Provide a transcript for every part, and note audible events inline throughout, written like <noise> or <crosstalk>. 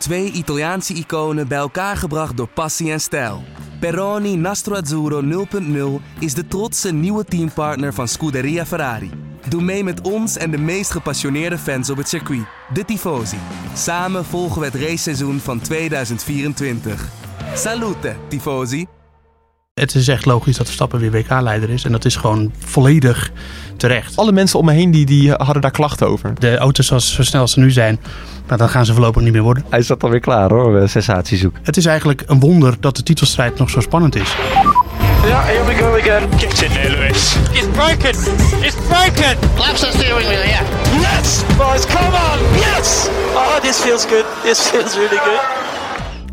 Twee Italiaanse iconen bij elkaar gebracht door passie en stijl. Peroni Nastro Azzurro 0.0 is de trotse nieuwe teampartner van Scuderia Ferrari. Doe mee met ons en de meest gepassioneerde fans op het circuit, de Tifosi. Samen volgen we het raceseizoen van 2024. Salute, Tifosi! Het is echt logisch dat Verstappen weer WK-leider is. En dat is gewoon volledig terecht. Alle mensen om me heen die, die hadden daar klachten over. De auto's zoals zo snel als ze nu zijn, maar dan gaan ze voorlopig niet meer worden. Hij zat alweer klaar hoor, sensatiezoek. Het is eigenlijk een wonder dat de titelstrijd nog zo spannend is. Yeah, here we go again. Get in there, Lewis. It's broken. It's broken. Laps the steering wheel, yeah. Yes, boys, come on. Yes. Oh, this feels good. This feels really good.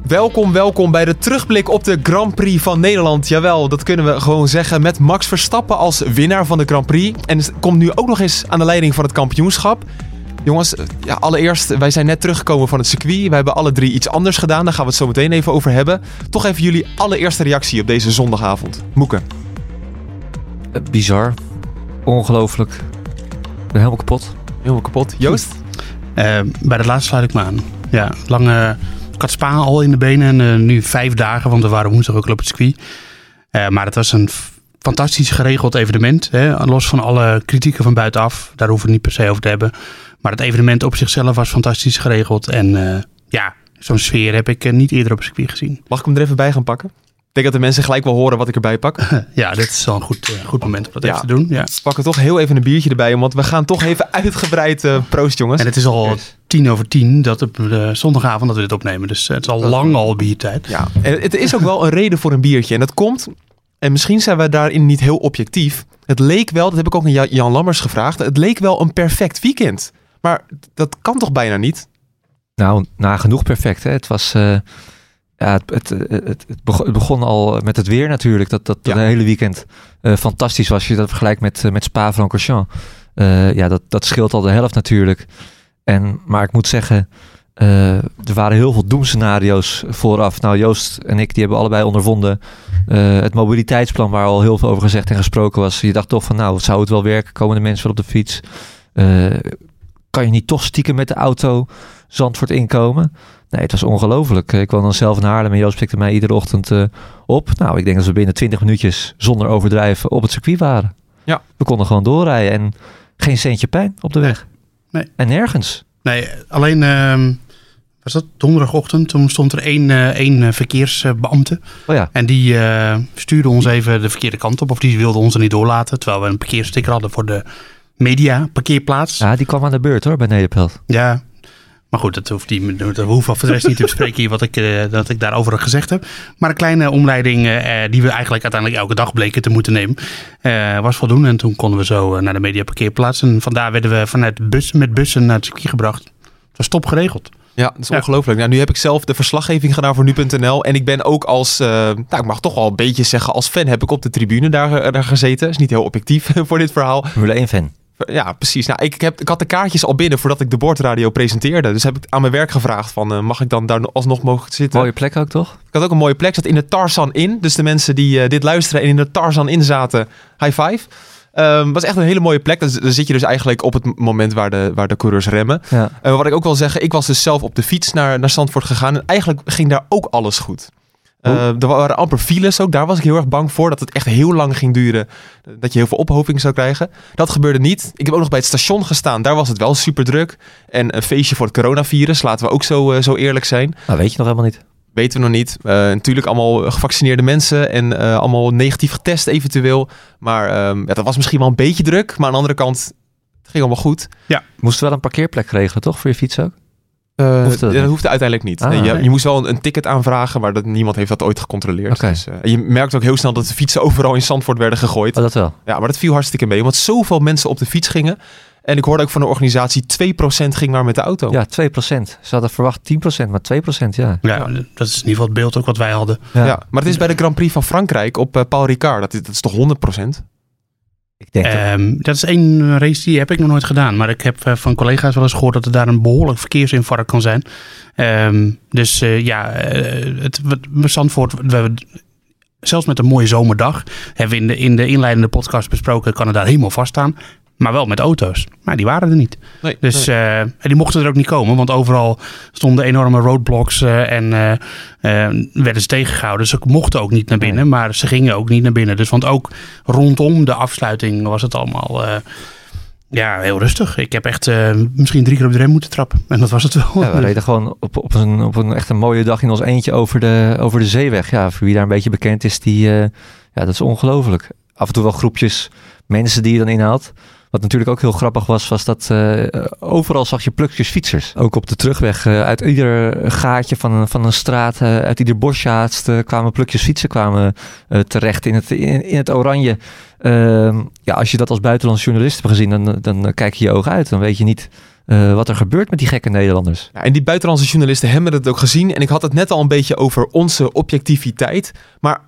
Welkom, welkom bij de terugblik op de Grand Prix van Nederland. Jawel, dat kunnen we gewoon zeggen. Met Max Verstappen als winnaar van de Grand Prix. En komt nu ook nog eens aan de leiding van het kampioenschap. Jongens, ja, allereerst, wij zijn net teruggekomen van het circuit. Wij hebben alle drie iets anders gedaan. Daar gaan we het zo meteen even over hebben. Toch even jullie allereerste reactie op deze zondagavond. Moeke. Uh, bizar. Ongelooflijk. Ik ben helemaal kapot. Helemaal kapot. Joost? Uh, bij de laatste sluit ik me aan. Ja, lange... Ik had Spa al in de benen en uh, nu vijf dagen, want we waren woensdag ook al op het circuit. maar het was een fantastisch geregeld evenement. Hè? Los van alle kritieken van buitenaf. Daar hoeven we het niet per se over te hebben. Maar het evenement op zichzelf was fantastisch geregeld. En uh, ja, zo'n sfeer heb ik uh, niet eerder op het circuit gezien. Mag ik hem er even bij gaan pakken? Ik denk dat de mensen gelijk wel horen wat ik erbij pak. <laughs> ja, dit is wel een goed, uh, goed moment om dat ja. even te doen. Ja. We pakken toch heel even een biertje erbij, want we gaan toch even uitgebreid proost, jongens. En het is al yes. Tien over tien, dat op de zondagavond dat we dit opnemen. Dus het is al lang al biertijd. Ja, en het is ook wel een reden voor een biertje. En dat komt, en misschien zijn we daarin niet heel objectief. Het leek wel, dat heb ik ook aan Jan Lammers gevraagd, het leek wel een perfect weekend. Maar dat kan toch bijna niet? Nou, nagenoeg perfect. Hè? Het was. Uh, ja, het, het, het, het, begon al met het weer natuurlijk. Dat dat, dat ja. hele weekend uh, fantastisch was. Als je dat vergelijkt met, uh, met Spa-Francorchamps. ja, dat, dat scheelt al de helft natuurlijk. En, maar ik moet zeggen, er waren heel veel doemscenario's vooraf. Nou, Joost en ik die hebben allebei ondervonden. het mobiliteitsplan waar al heel veel over gezegd en gesproken was. Je dacht toch van, nou, zou het wel werken? Komen de mensen wel op de fiets? kan je niet toch stiekem met de auto Zandvoort inkomen? Nee, het was ongelooflijk. Ik kwam dan zelf in Haarlem en Joost pikte mij iedere ochtend op. Nou, ik denk dat we binnen 20 minuutjes zonder overdrijven op het circuit waren. Ja. We konden gewoon doorrijden en geen centje pijn op de weg. Nee. En nergens. Nee, alleen uh, was dat donderdagochtend. Toen stond er één, uh, één verkeersbeambte. Oh ja. En die uh, stuurde ons even de verkeerde kant op. Of die wilde ons er niet doorlaten. Terwijl we een parkeersticker hadden voor de media parkeerplaats. Ja, die kwam aan de beurt hoor, bij Nederpelt. Ja, maar goed, dat hoeft die, dat hoeft voor de rest niet te bespreken hier wat ik, uh, dat ik daarover gezegd heb. Maar een kleine omleiding uh, die we eigenlijk uiteindelijk elke dag bleken te moeten nemen, uh, was voldoende. En toen konden we zo naar de media parkeerplaats. En vandaar werden we vanuit bus, met bussen naar het circuit gebracht. Het was top geregeld. Ja, dat is ja. ongelooflijk. Nou, nu heb ik zelf de verslaggeving gedaan voor nu.nl. En ik ben ook als, uh, nou, ik mag toch wel een beetje zeggen, als fan heb ik op de tribune daar, daar gezeten. Is niet heel objectief <laughs> voor dit verhaal. Formule 1 fan. Ja, precies. Nou, ik, heb, ik had de kaartjes al binnen voordat ik de bordradio presenteerde. Dus heb ik aan mijn werk gevraagd van, uh, mag ik dan daar alsnog mogen zitten? Mooie plek ook, toch? Ik had ook een mooie plek. zat in de Tarzan in. Dus de mensen die uh, dit luisteren en in de Tarzan in zaten, high five. Um, was echt een hele mooie plek. Dan, dan zit je dus eigenlijk op het moment waar de, waar de coureurs remmen. Ja. Uh, wat ik ook wil zeggen, ik was dus zelf op de fiets naar, naar Zandvoort gegaan. En eigenlijk ging daar ook alles goed. Uh, er waren amper files ook. Daar was ik heel erg bang voor. Dat het echt heel lang ging duren. Dat je heel veel ophoping zou krijgen. Dat gebeurde niet. Ik heb ook nog bij het station gestaan. Daar was het wel super druk. En een feestje voor het coronavirus. Laten we ook zo, uh, zo eerlijk zijn. Nou, weet je nog helemaal niet. Weten we nog niet. Uh, natuurlijk allemaal gevaccineerde mensen. En allemaal negatief getest eventueel. Maar um, ja, dat was misschien wel een beetje druk. Maar aan de andere kant, het ging allemaal goed. Ja. Moest wel een parkeerplek regelen, toch? Voor je fiets ook? Uh, hoefde dat, dat hoefde uiteindelijk niet. Ah, nee, je, nee. je, moest wel een, een, ticket aanvragen, maar dat, niemand heeft dat ooit gecontroleerd. Okay. Dus, uh, je merkt ook heel snel dat de fietsen overal in Zandvoort werden gegooid. Oh, dat wel. Ja, maar dat viel hartstikke mee, omdat zoveel mensen op de fiets gingen. En ik hoorde ook van de organisatie 2% ging maar met de auto. Ja, 2%. Ze hadden verwacht 10%, maar 2%, ja. ja. Ja, dat is in ieder geval het beeld ook wat wij hadden. Ja, ja maar het is bij de Grand Prix van Frankrijk op uh, Paul Ricard. Dat is, dat is toch 100%? Um, dat... is één race die heb ik nog nooit gedaan. Maar ik heb uh, van collega's wel eens gehoord dat er daar een behoorlijk verkeersinfarct kan zijn. Um, dus uh, ja, uh, het, het Zandvoort, zelfs met een mooie zomerdag, hebben we in de, in de inleidende podcast besproken, kan het daar helemaal vaststaan. Maar wel met auto's. Maar die waren er niet. Nee, Dus nee. eh, en die mochten er ook niet komen, want overal stonden enorme roadblocks eh, en eh, werden ze tegengehouden. Dus ze mochten ook niet naar binnen, maar ze gingen ook niet naar binnen. Dus want ook rondom de afsluiting was het allemaal eh, ja, heel rustig. Ik heb echt eh, misschien drie keer op de rem moeten trappen. En dat was het wel. Ja, we reden gewoon op, op, een, op een echt een mooie dag in ons eentje over de, over de zeeweg. Ja, voor wie daar een beetje bekend is, die, eh, ja, dat is ongelooflijk. Af en toe wel groepjes mensen die je dan inhaalt. Wat natuurlijk ook heel grappig was, was dat eh, overal zag je plukjes fietsers. Ook op de terugweg, eh, uit ieder gaatje van een, van een straat, eh, uit ieder bosjaatst kwamen plukjes fietsen kwamen, terecht in het, in, in het oranje. Ehm, ja, als je dat als buitenlandse journalist hebt gezien, dan, dan kijk je je ogen uit. Dan weet je niet wat er gebeurt met die gekke Nederlanders. En die buitenlandse journalisten hebben het ook gezien. En ik had het net al een beetje over onze objectiviteit. Maar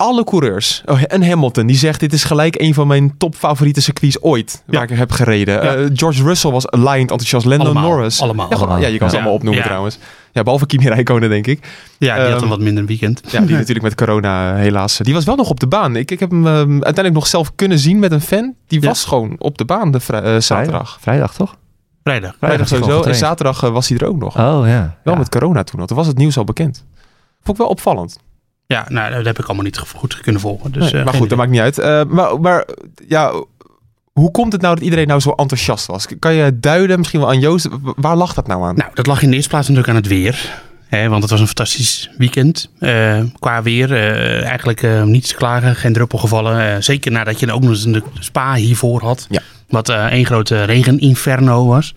alle coureurs, oh, en Hamilton, die zegt dit is gelijk een van mijn topfavoriete circuits ooit. Waar ik heb gereden. Ja. Eh, George Russell was aligned enthousiast. Lando Allemaal, Norris. allemaal, Ja, allemaal. ja, je kan ze allemaal opnoemen Ja. trouwens. Ja, behalve Kimi Räikkönen denk ik. Ja, die had Ehm, een wat minder weekend. Ja, die <laughs> natuurlijk met corona eh, helaas. Die was wel nog op de baan. Ik, ik heb hem ehm, uiteindelijk nog zelf kunnen zien met een fan. Die Ja. was gewoon op de baan de vrij- eh, zaterdag. Vrijdag toch? Vrijdag. Vrijdag sowieso. En zaterdag was hij er ook nog. Oh ja. Wel Ja. met corona toen. Want toen was het nieuws al bekend. Vond ik wel opvallend. Ja, nou, dat heb ik allemaal niet goed kunnen volgen. Dus, Nee, eh, maar goed, dat maakt niet uit. Eh, maar, maar ja, hoe komt het nou dat iedereen nou zo enthousiast was? Kan je duiden, misschien wel aan Joost, waar lag dat nou aan? Nou, dat lag in de eerste plaats natuurlijk aan het weer. Hè, want het was een fantastisch weekend. Eh, qua weer, eigenlijk niets te klagen, geen druppel gevallen. Zeker nadat je ook nog eens een spa hiervoor had. Ja. Wat één grote regeninferno was.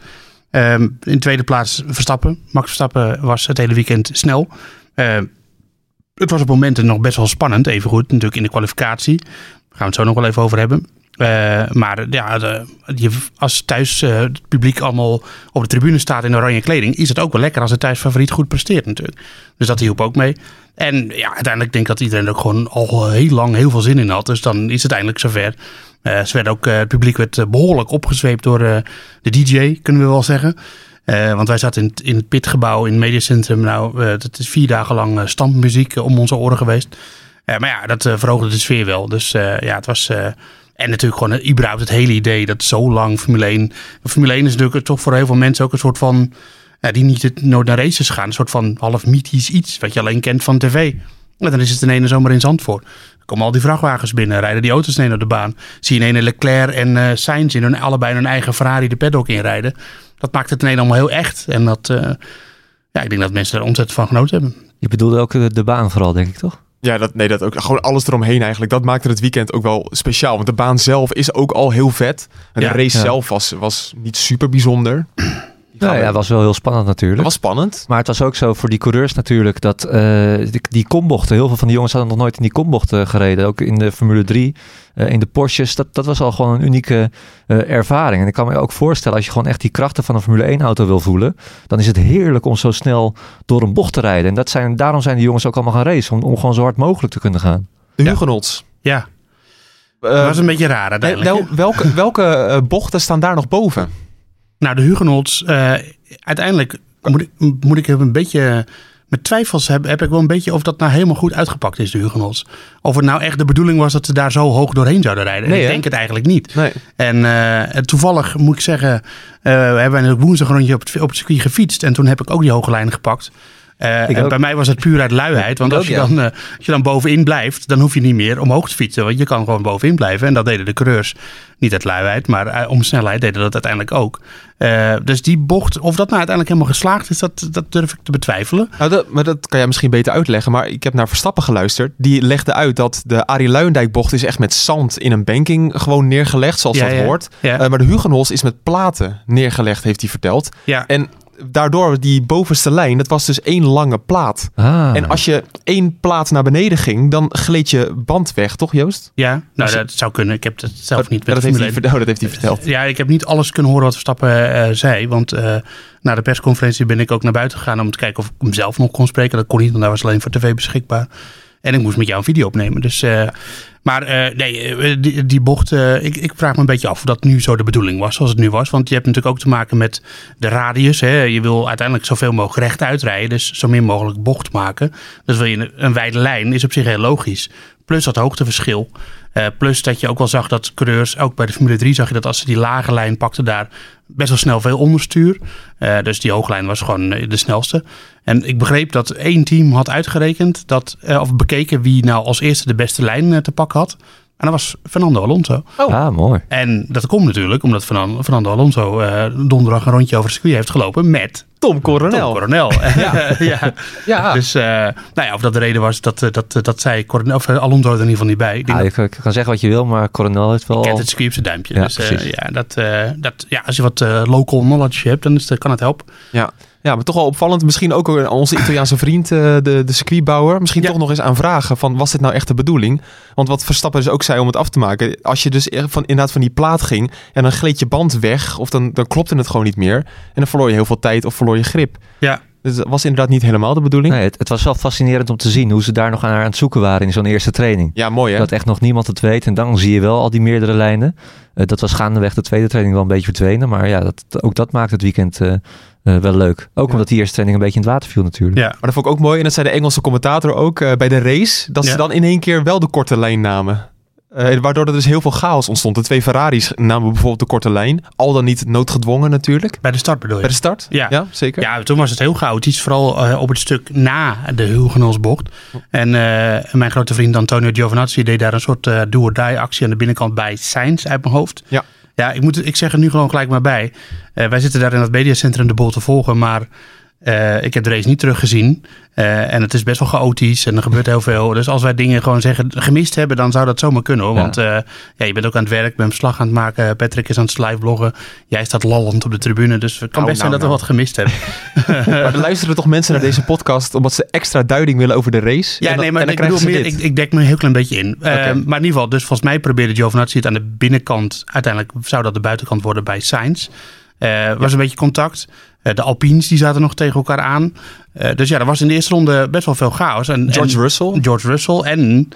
Ehm, in de tweede plaats Verstappen. Max Verstappen was het hele weekend snel. Het was op momenten nog best wel spannend. Even goed, natuurlijk in de kwalificatie. Daar gaan we het zo nog wel even over hebben. Eh, maar ja, de, je, als thuis eh, het publiek allemaal op de tribune staat in oranje kleding, is het ook wel lekker als de thuisfavoriet goed presteert natuurlijk. Dus dat hielp ook mee. En ja, uiteindelijk denk ik dat iedereen er ook gewoon al heel lang heel veel zin in had. Dus dan is het eindelijk zover. Werden ook, het publiek werd eh, behoorlijk opgezweept door de DJ, kunnen we wel zeggen. Eh, want wij zaten in, het- pitgebouw in het mediacentrum. Nou, eh, dat is vier dagen lang eh, stampmuziek om onze oren geweest. Maar ja, dat verhoogde de sfeer wel. Dus ja, het was... en natuurlijk gewoon überhaupt het hele idee dat zo lang Formule 1... Formule 1 is natuurlijk toch voor heel veel mensen ook een soort van... Die niet nooit naar races gaan. Een soort van half mythisch iets wat je alleen kent van tv. En dan is het in ene zomer in Zandvoort. Dan komen al die vrachtwagens binnen, rijden die auto's ineens op de baan. Zie je in ene Leclerc en Sainz in hun, allebei hun eigen Ferrari de paddock inrijden. Dat maakt het ineens allemaal heel echt. En dat, eh, ja, ik denk dat mensen er ontzettend van genoten hebben. Je bedoelde ook de, de baan vooral, denk ik toch? Ja, dat, nee, dat ook. Gewoon alles eromheen eigenlijk. Dat maakte het weekend ook wel speciaal. Want de baan zelf is ook al heel vet. En Ja, de race ja. zelf was, was niet super bijzonder. Nou ja, was wel heel spannend natuurlijk. dat was spannend. Maar het was ook zo voor die coureurs natuurlijk dat eh, die, die kombochten, heel veel van die jongens hadden nog nooit in die kombochten gereden. Ook in de Formule 3, eh, in de Porsches. Dat, dat was al gewoon een unieke eh, ervaring. En ik kan me ook voorstellen, als je gewoon echt die krachten van een Formule 1 auto wil voelen, dan is het heerlijk om zo snel door een bocht te rijden. En dat zijn, daarom zijn die jongens ook allemaal gaan racen, om, om gewoon zo hard mogelijk te kunnen gaan. De Ja. Huguenots. Ja, dat was een beetje raar uiteindelijk. nou, welke welke bochten staan daar nog boven? Nou, de Huguenots, eh, uiteindelijk moet ik, moet ik een beetje met twijfels hebben, heb ik wel een beetje of dat nou helemaal goed uitgepakt is, de Huguenots. Of het nou echt de bedoeling was dat ze daar zo hoog doorheen zouden rijden. Nee, ik denk het eigenlijk niet. Nee. En eh, toevallig moet ik zeggen, eh, we hebben natuurlijk woensdag rondje op het, op het circuit gefietst. En toen heb ik ook die hoge lijnen gepakt. Eh, en bij mij was het puur uit luiheid. Want als, ook, je ja. dan, eh, als je dan bovenin blijft, dan hoef je niet meer omhoog te fietsen. Want je kan gewoon bovenin blijven. En dat deden de coureurs niet uit luiheid, maar eh, om snelheid deden dat uiteindelijk ook. Dus die bocht, of dat nou uiteindelijk helemaal geslaagd is, dat, dat durf ik te betwijfelen. Nou, dat, maar dat kan jij misschien beter uitleggen. Maar ik heb naar Verstappen geluisterd. Die legde uit dat de Arie Luijendijk bocht is echt met zand in een banking gewoon neergelegd, zoals Ja, dat ja. hoort. Maar de Huguenots is met platen neergelegd, heeft hij verteld. Ja, En daardoor, die bovenste lijn, dat was dus één lange plaat. Ah. En als je één plaat naar beneden ging, dan gleed je band weg, toch Joost? ja nou, je- dat zou kunnen. Ik heb het zelf niet met dat, heeft hij, 1. verd- oh, dat heeft hij verteld. Ja, ik heb niet alles kunnen horen wat Verstappen eh, zei. Want eh, na de persconferentie ben ik ook naar buiten gegaan om te kijken of ik hem zelf nog kon spreken. Dat kon niet, want daar was alleen voor tv beschikbaar. En ik moest met jou een video opnemen. Dus, eh, maar eh, nee, eh, die, die bocht, eh, ik, ik vraag me een beetje af of dat nu zo de bedoeling was, zoals het nu was. Want je hebt natuurlijk ook te maken met de radius. Hè. Je wil uiteindelijk zoveel mogelijk recht uitrijden, dus zo min mogelijk bocht maken. Dus wil je een, een wijde lijn, is op zich heel logisch. Plus dat hoogteverschil. Plus dat je ook wel zag dat coureurs, ook bij de Formule 3 zag je dat als ze die lage lijn pakten daar best wel snel veel onderstuur. Eh, dus die hooglijn was gewoon eh, de snelste. En ik begreep dat één team had uitgerekend, dat, eh, of bekeken wie nou als eerste de beste lijn te pakken had. En dat was Fernando Alonso. Ah, mooi. En dat komt natuurlijk omdat Fernando, Fernando Alonso eh, donderdag een rondje over het circuit heeft gelopen met Tom Coronel. Tom Coronel. <laughs> Ja. ja. Ja. Dus, eh, nou ja, of dat de reden was dat, eh, dat, dat zij Coronel, of Alonso er in ieder geval niet bij. Ik dat je kan, zeggen wat je wil, maar Coronel heeft wel... kent het circuit op zijn duimpje. Ja, dus eh, precies. ja, dat, eh, dat, ja, als je wat eh, local knowledge hebt, dan is het, kan het helpen. Ja. Ja, maar toch wel opvallend. Misschien ook onze Italiaanse vriend, eh, de, de circuitbouwer. Misschien Ja. toch nog eens aan vragen van, was dit nou echt de bedoeling? Want wat Verstappen dus ook zei om het af te maken. Als je dus van, inderdaad van die plaat ging en dan gleed je band weg. Of dan, dan klopte het gewoon niet meer. En dan verloor je heel veel tijd of verloor je grip. Ja, Dus dat was inderdaad niet helemaal de bedoeling. Nee, het, het was wel fascinerend om te zien hoe ze daar nog aan, aan het zoeken waren in zo'n eerste training. Ja, mooi hè? Dat echt nog niemand het weet. En dan zie je wel al die meerdere lijnen. Eh, dat was gaandeweg de tweede training wel een beetje verdwenen. Maar ja, dat, ook dat maakt het weekend eh, eh, wel leuk. Ook Ja. omdat die eerste training een beetje in het water viel natuurlijk. ja. Maar dat vond ik ook mooi. En dat zei de Engelse commentator ook eh, bij de race. Dat ze Ja. dan in één keer wel de korte lijn namen. Eh, waardoor er dus heel veel chaos ontstond. De twee Ferraris namen bijvoorbeeld de korte lijn. Al dan niet noodgedwongen natuurlijk. bij de start bedoel je? Bij de start? Ja. zeker. Ja, toen was het heel chaotisch. Vooral eh, op het stuk na de Hugenholsbocht. En eh, mijn grote vriend Antonio Giovinazzi deed daar een soort eh do-or-die actie aan de binnenkant bij Sainz uit mijn hoofd. Ja. Ja, ik, moet, ik zeg er nu gewoon gelijk maar bij. Eh, wij zitten daar in het mediacentrum de boel te volgen, maar eh, ik heb de race niet teruggezien. Eh, en het is best wel chaotisch en er gebeurt heel veel. Dus als wij dingen gewoon zeggen gemist hebben, dan zou dat zomaar kunnen hoor. Ja. Want eh, ja, je bent ook aan het werk, ben verslag aan het maken. Patrick is aan het live bloggen. Jij staat lallend op de tribune. Dus het kan Nou, best zijn nou, dat we wat gemist hebben. <laughs> Maar er luisteren toch mensen naar deze podcast omdat ze extra duiding willen over de race. Ja, En dan- nee, maar ik bedoel meer, ik, ik dek me een heel klein beetje in. Eh, maar in ieder geval, dus volgens mij probeerde Giovinazzi het aan de binnenkant. Uiteindelijk zou dat de buitenkant worden bij Sainz. Eh was een beetje contact. Eh, de Alpines die zaten nog tegen elkaar aan. Eh, dus ja, er was in de eerste ronde best wel veel chaos. En, George en- Russell. George Russell en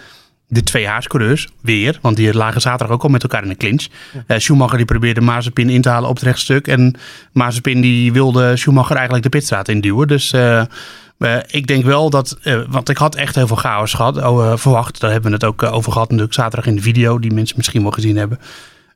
de twee Haas-coureurs weer. Want die lagen zaterdag ook al met elkaar in een clinch. Eh, Schumacher die probeerde Mazepin in te halen op het rechtstuk. En Mazepin die wilde Schumacher eigenlijk de pitstraat induwen. Dus ik denk wel dat... want ik had echt heel veel chaos gehad, oh, verwacht. Daar hebben we het ook over gehad natuurlijk zaterdag in de video. Die mensen misschien wel gezien hebben.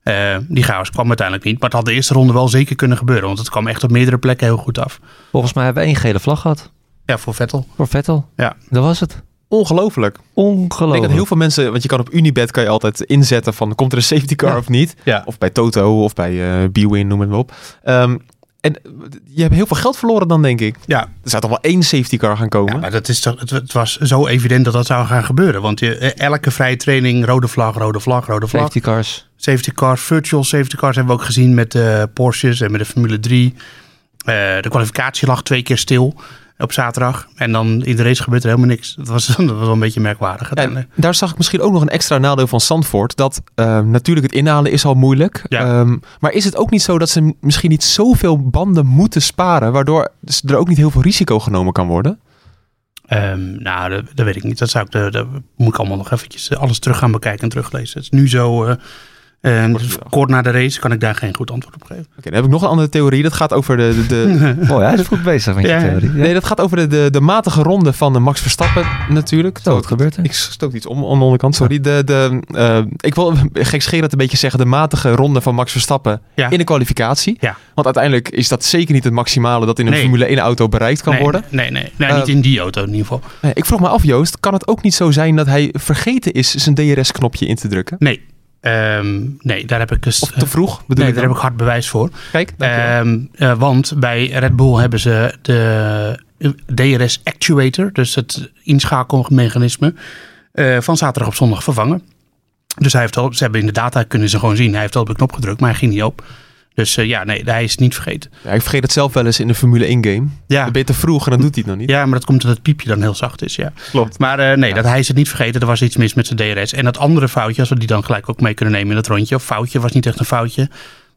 Eh, die chaos kwam uiteindelijk niet. Maar het had de eerste ronde wel zeker kunnen gebeuren. Want het kwam echt op meerdere plekken heel goed af. Volgens mij hebben we één gele vlag gehad. Ja, voor Vettel. Voor Vettel. Ja. Dat was het. Ongelooflijk. Ik Ongelooflijk. denk dat heel veel mensen, want je kan op Unibet kan je altijd inzetten van komt er een safety car Ja. of niet. Ja. Of bij Toto of bij eh Bwin, noem het maar op. Ehm, en je hebt heel veel geld verloren dan, denk ik. Ja, Er zou toch wel één safety car gaan komen? Ja, maar dat is toch, het, het was zo evident dat dat zou gaan gebeuren. Want je, eh, elke vrije training, rode vlag, rode vlag, rode vlag. Safety cars. Safety cars, virtual safety cars hebben we ook gezien met de Porsches en met de Formule 3. Eh, de kwalificatie lag twee keer stil op zaterdag. En dan in de race gebeurt er helemaal niks. Dat was, <laughs> dat was wel een beetje merkwaardig En daar zag ik misschien ook nog een extra nadeel van Zandvoort. Dat eh, natuurlijk het inhalen is al moeilijk. Ja. Ehm, maar is het ook niet zo dat ze misschien niet zoveel banden moeten sparen... waardoor er ook niet heel veel risico genomen kan worden? Ehm, nou, dat, dat weet ik niet. Dat, zou ik, de, dat moet ik allemaal nog eventjes eh, alles terug gaan bekijken en teruglezen. Het is nu zo... eh, eh, Kort dus kort na de race kan ik daar geen goed antwoord op geven. Oké, dan heb ik nog een andere theorie. Dat gaat over de... de, de <laughs> Mooi, hij is goed bezig met je Ja. theorie. Ja. nee, dat gaat over de, de, de matige ronde van de Max Verstappen natuurlijk. Zo, wat gebeurt er? Ik stoot iets om aan de onderkant, sorry. De, de, eh, ik wil <laughs> gekscherend een beetje zeggen, de matige ronde van Max Verstappen Ja. in de kwalificatie. Ja. Want uiteindelijk is dat zeker niet het maximale dat in een Nee. Formule 1 auto bereikt kan nee, worden. Nee, nee, nee Eh, niet in die auto in ieder geval. Nee, ik vroeg me af, Joost, kan het ook niet zo zijn dat hij vergeten is zijn DRS-knopje in te drukken? Nee. Ehm, nee, daar heb ik dus, Of te vroeg, bedoel nee, ik daar heb ik hard bewijs voor. Kijk, eh, want bij Red Bull hebben ze de DRS actuator, dus het inschakelmechanisme, eh, van zaterdag op zondag vervangen. Dus hij heeft al, ze hebben in de data kunnen ze gewoon zien, hij heeft al op de knop gedrukt, maar hij ging niet op. Dus eh, ja, nee, hij is niet vergeten. Ja, ik vergeet het zelf wel eens in de Formule 1 game. Ja, Dan ben je te vroeg en dan doet hij het nog niet. ja maar dat komt omdat het piepje dan heel zacht is, ja. klopt. Maar eh, nee, dat hij is het niet vergeten. Er was iets mis met zijn DRS. En dat andere foutje, als we die dan gelijk ook mee kunnen nemen in het rondje. Of foutje, was niet echt een foutje.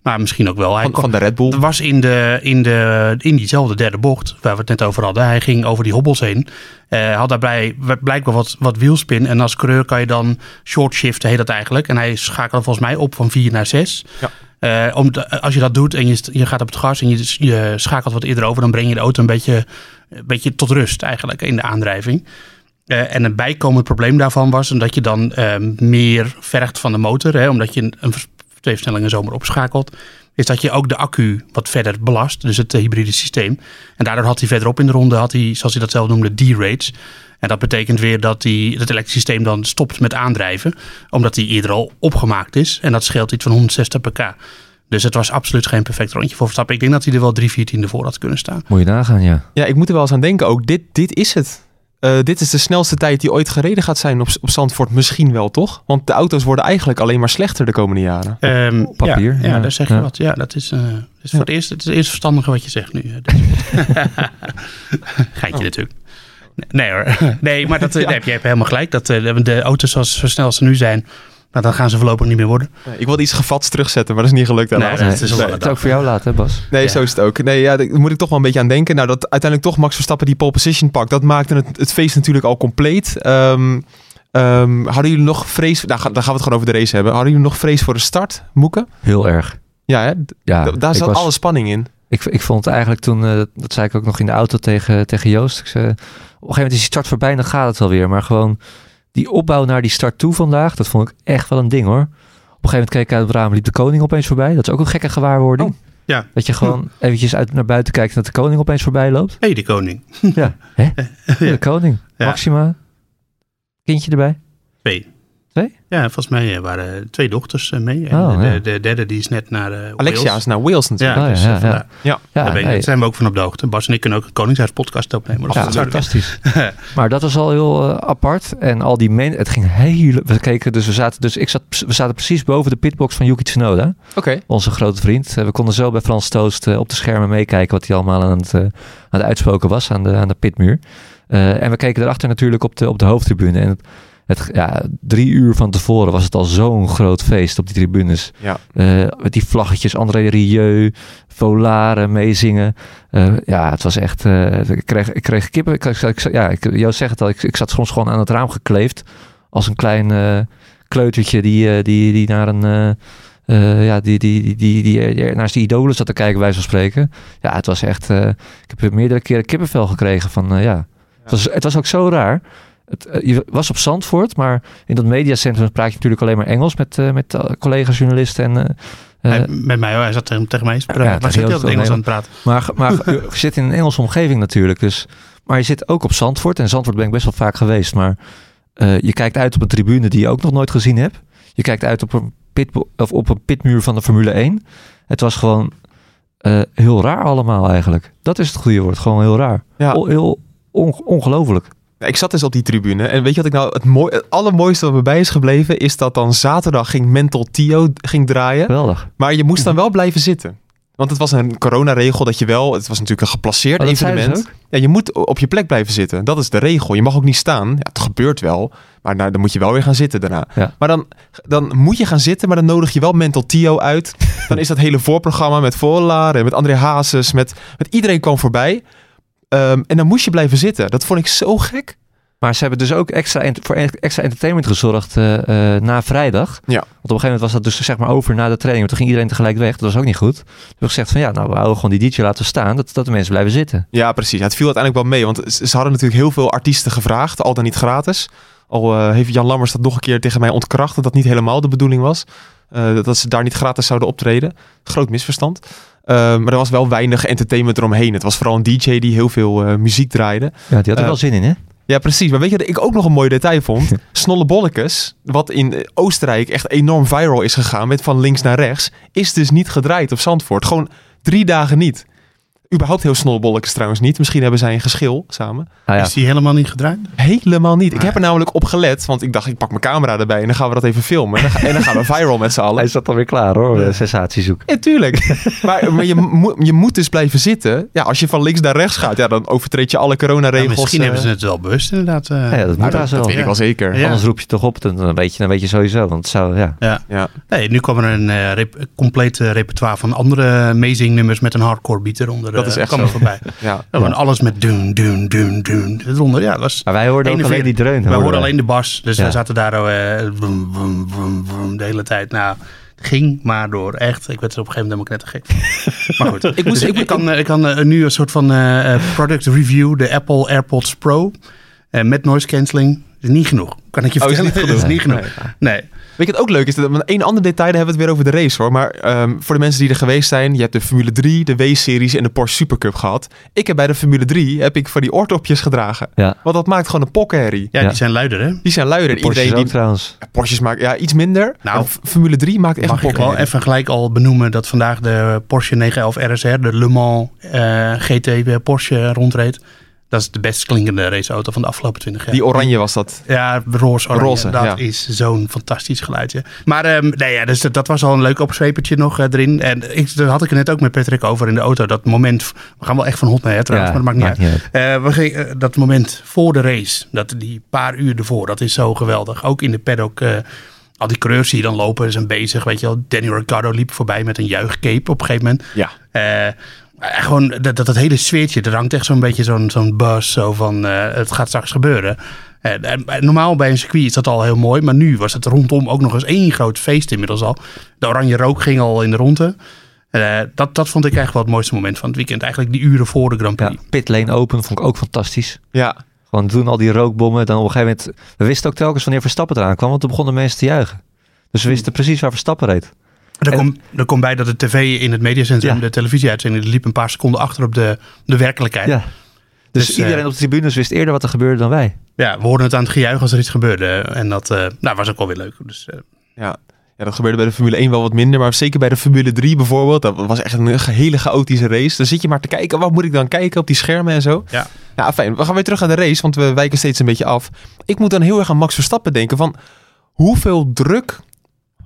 Maar misschien ook wel. Hij Van, van de Red Bull. er was in, de, in, de, in diezelfde derde bocht, waar we het net over hadden. Hij ging over die hobbels heen. Eh, had daarbij blijkbaar wat, wat wielspin. En als coureur kan je dan short shiften, heet dat eigenlijk. En hij schakelde volgens mij op van 4 naar 6. Ja. Eh, om als je dat doet en je, je gaat op het gas en je, schakelt wat eerder over, dan breng je de auto een beetje, een beetje tot rust eigenlijk in de aandrijving. Eh, en een bijkomend probleem daarvan was omdat je dan eh, meer vergt van de motor. Hè, omdat je een, een twee versnellingen zomaar opschakelt. Is dat je ook de accu wat verder belast. Dus het eh, hybride systeem. En daardoor had hij verderop in de ronde, had hij, zoals hij dat zelf noemde, D-rates. En dat betekent weer dat hij, het elektrische systeem dan stopt met aandrijven. Omdat hij eerder al opgemaakt is. En dat scheelt iets van 160 pk. Dus het was absoluut geen perfect rondje voor Verstappen. Ik denk dat hij er wel drie, vier tiende voor had kunnen staan. Moet je nagaan, ja. Ja, ik moet er wel eens aan denken ook. Dit, dit is het. Eh, dit is de snelste tijd die ooit gereden gaat zijn op, op Zandvoort. Misschien wel, toch? Want de auto's worden eigenlijk alleen maar slechter de komende jaren. Ehm, papier, Ja, ja, ja. daar zeg je Ja. wat. Ja, dat is, eh, is voor het eerst het is het eerste verstandige wat je zegt nu. eh, dus. <laughs> Geintje natuurlijk. Nee hoor. <laughs> Nee, maar dat, eh, <laughs> Ja. nee, je hebt helemaal gelijk. Dat, eh, de auto's zoals zo snel als ze nu zijn, nou, dan gaan ze voorlopig niet meer worden. Nee, ik wilde iets gevats terugzetten, maar dat is niet gelukt helaas. Nee, dat is het ook voor jou laat, hè Bas? Nee, Ja. zo is het ook. Nee, ja, daar moet ik toch wel een beetje aan denken. Nou, dat uiteindelijk toch Max Verstappen die pole position pakt, dat maakte het, het feest natuurlijk al compleet. Ehm, ehm, hadden jullie nog vrees, nou, ga- dan gaan we het gewoon over de race hebben. Hadden jullie nog vrees voor de start, Moeken? Heel erg. Ja, hè? Ja, daar zat was- alle spanning in. Ik, ik vond het eigenlijk toen, eh, dat zei ik ook nog in de auto tegen, tegen Joost. Ik zei, op een gegeven moment is die start voorbij en dan gaat het wel weer. Maar gewoon die opbouw naar die start toe vandaag, dat vond ik echt wel een ding hoor. Op een gegeven moment keek ik uit het raam, liep de koning opeens voorbij. Dat is ook een gekke gewaarwording. Oh, ja. Dat je gewoon eventjes uit, naar buiten kijkt en dat de koning opeens voorbij loopt. Hé, hey, de koning. Ja, hè? <laughs> De koning. Ja. Maxima. Kindje erbij. Twee. Twee? Ja, volgens mij eh, waren twee dochters eh, mee. En Oh, de, ja. de derde die is net naar eh Alexia Wales. is naar Wales natuurlijk. Ja, Oh, ja, dus, ja, ja. Ja. Ja, daar, ben zijn we ook van op de hoogte. Bas en ik kunnen ook een Koningshuispodcast opnemen. Dus Ja, dat is fantastisch. <laughs> maar dat was al heel apart. En al die mensen, het ging heel... We keken, dus we zaten, dus ik zat, we zaten precies boven de pitbox van Yuki Tsunoda. Oké. Onze grote vriend. We konden zo bij Frans Toost op de schermen meekijken wat hij allemaal aan het, aan het uitspoken was aan de, aan de pitmuur. Eh, en we keken daarachter natuurlijk op de, op de hoofdtribune. En het, het, ja, drie uur van tevoren was het al zo'n groot feest op die tribunes. Ja. Eh, met die vlaggetjes, André Rieu, Volaren meezingen. Eh, ja, het was echt... eh, ik, kreeg, ik kreeg kippen. Ik, ik, ja, ik, Joost zegt het al. Ik, ik zat soms gewoon aan het raam gekleefd. Als een klein kleutertje die, die, die naar een... eh, ja, die, die, die, die, die, die naar zijn idolen zat te kijken, bij van spreken. Ja, het was echt... ik heb meerdere keren kippenvel gekregen van... eh, ja. Het, was, het was ook zo raar. Het, eh, je was op Zandvoort, maar in dat mediacentrum praat je natuurlijk alleen maar Engels met, eh, met eh, collega's, journalisten en... Hij- met mij, hoor. hij zat tegen, tegen mij. Ja, maar tegen zit heel het Engels aan het praten. maar, maar <laughs> je zit in een Engelse omgeving natuurlijk. Dus, maar je zit ook op Zandvoort. En Zandvoort ben ik best wel vaak geweest. Maar eh, je kijkt uit op een tribune die je ook nog nooit gezien hebt. Je kijkt uit op een, pit, of op een pitmuur van de Formule 1. Het was gewoon eh, heel raar allemaal eigenlijk. Dat is het goede woord. Gewoon heel raar. Ja. O- heel on- ongelooflijk. Ik zat dus op die tribune. En weet je wat ik nou het, mooi, het allermooiste wat me bij is gebleven? Is dat dan zaterdag ging Mental Tio ging draaien. Geweldig. Maar je moest dan wel blijven zitten. Want het was een coronaregel dat je wel... Het was natuurlijk een geplaceerd Oh, evenement. Ja, je moet op je plek blijven zitten. Dat is de regel. Je mag ook niet staan. Ja, het gebeurt wel. Maar nou, dan moet je wel weer gaan zitten daarna. Ja. Maar dan, dan moet je gaan zitten. Maar dan nodig je wel Mental Tio uit. Dan is dat hele voorprogramma met Vollaar en met André Hazes. Met, met iedereen kwam voorbij. Ehm, en dan moest je blijven zitten. Dat vond ik zo gek. Maar ze hebben dus ook extra voor extra entertainment gezorgd eh, eh, na vrijdag. Ja. Want op een gegeven moment was dat dus zeg maar over na de training. Toen ging iedereen tegelijk weg. Dat was ook niet goed. Toen hebben we gezegd van ja, nou we houden gewoon die DJ laten staan. Dat, dat de mensen blijven zitten. Ja, precies. Ja, het viel uiteindelijk wel mee. Want ze hadden natuurlijk heel veel artiesten gevraagd. Al dan niet gratis. Al eh, heeft Jan Lammers dat nog een keer tegen mij ontkracht. Dat dat niet helemaal de bedoeling was. Dat ze daar niet gratis zouden optreden. Groot misverstand. Eh, maar er was wel weinig entertainment eromheen. Het was vooral een DJ die heel veel eh, muziek draaide. Ja, die had er Eh, wel zin in hè? Ja, precies. Maar weet je wat ik ook nog een mooi detail vond? <laughs> Snolle Bollekes, wat in eh, Oostenrijk echt enorm viral is gegaan met van links naar rechts, is dus niet gedraaid op Zandvoort. Gewoon drie dagen niet. Überhaupt heel Snolle Bollekes trouwens niet. Misschien hebben zij een geschil samen. Ah, ja. Is die helemaal niet gedraaid? Helemaal niet. Ik heb er namelijk op gelet, want ik dacht ik pak mijn camera erbij en dan gaan we dat even filmen. En dan, ga- en dan gaan we <laughs> viral met z'n allen. Hij zat alweer klaar hoor, eh, sensatie zoeken. Ja, tuurlijk. <laughs> maar maar je, moet je moet dus blijven zitten. Ja, als je van links naar rechts gaat, ja, dan overtreed je alle Ja, coronaregels. misschien eh, hebben ze het wel bewust inderdaad. eh. Ja, dat moet daar dat, zo. dat weet ik wel zeker. Ja. Anders roep je het toch op, dan, weet je, dan weet je sowieso. Want zou, ja. Ja. Ja. Nee, nu kwam er een eh, rep- compleet repertoire van andere amazing nummers met een hardcore beat eronder. Dat eh, is echt kwam zo. voorbij. <laughs> Ja. Gewoon alles met doen, doen, doen, doen. Eronder, ja, dat was... Maar wij hoorden ook 41. alleen die dreun. We hoorden alleen de bas, dus Ja. we zaten daar eh, vroom, vroom, de hele tijd. Nou, ging maar door. Echt, ik werd er op een gegeven moment helemaal knettergek. <laughs> maar goed, ik, moest, ik, kan, eh, ik kan eh, nu een soort van eh, eh, product review, de Apple AirPods Pro. eh, met noise cancelling. is niet genoeg. Kan ik je Oh, is vertellen? niet <laughs> Dat is genoeg. niet genoeg. Nee. Weet je wat ook leuk is? Want Één ander detail, daar hebben we het weer over de race hoor. Maar ehm, voor de mensen die er geweest zijn, je hebt de Formule 3, de W-series en de Porsche Supercup gehad. Ik heb bij de Formule 3 heb ik van die oortopjes gedragen. Ja. Want dat maakt gewoon een pokkenherrie. Ja, Ja. die zijn luider, hè? Die zijn luider. Porsche die trouwens. Porsches maakt ja, iets minder. Nou, Formule 3 maakt echt Mag een ik wel pokkenherrie. even gelijk al benoemen dat vandaag de Porsche 911 RSR, de Le Mans eh, GT Porsche rondreed. Dat is de best klinkende raceauto van de afgelopen 20 jaar. Die oranje was dat. Ja, roze oranje. Roze, dat ja. is zo'n fantastisch geluidje. Maar ehm, nee, ja, dus dat, dat was al een leuk opzwepertje nog eh, erin. En ik, daar had ik het net ook met Patrick over in de auto. Dat moment, we gaan wel echt van hot naar her trouwens, maar dat maakt niet uit. Eh, we gingen, eh, dat moment voor de race, dat die paar uur ervoor, dat is zo geweldig. Ook in de paddock, al die coureurs die dan lopen, zijn bezig. Weet je wel, Danny Ricciardo liep voorbij met een juichcape op een gegeven moment. Ja. Gewoon dat, dat, dat hele sfeertje, er hangt echt zo'n beetje zo'n zo'n buzz zo van eh, het gaat straks gebeuren. En, en- en normaal bij een circuit is dat al heel mooi, maar nu was het rondom ook nog eens één groot feest inmiddels al. De oranje rook ging al in de ronde. Eh, dat, dat vond ik eigenlijk wel het mooiste moment van het weekend. Eigenlijk die uren voor de Grand Ja, Prix. pit lane open vond ik ook fantastisch. Ja. Gewoon doen al die rookbommen. Dan op een gegeven moment... We wisten ook telkens wanneer Verstappen eraan kwam. Want toen begonnen mensen te juichen. Dus we wisten precies waar Verstappen reed. Er komt komt bij dat de tv in het mediacentrum, Ja. de televisieuitzending, liep een paar seconden achter op de, de werkelijkheid. Ja. Dus, Dus, iedereen eh, op de tribunes wist eerder wat er gebeurde dan wij. Ja, we hoorden het aan het gejuich als er iets gebeurde. En dat eh, nou, was ook wel weer leuk. Dus, eh, Ja. ja, dat gebeurde bij de Formule 1 wel wat minder. Maar zeker bij de Formule 3 bijvoorbeeld. Dat was echt een hele chaotische race. Dan zit je maar te kijken. Wat moet ik dan kijken op die schermen en zo? Ja. Ja, fijn. We gaan weer terug naar de race. Want we wijken steeds een beetje af. Ik moet dan heel erg aan Max Verstappen denken. Van hoeveel druk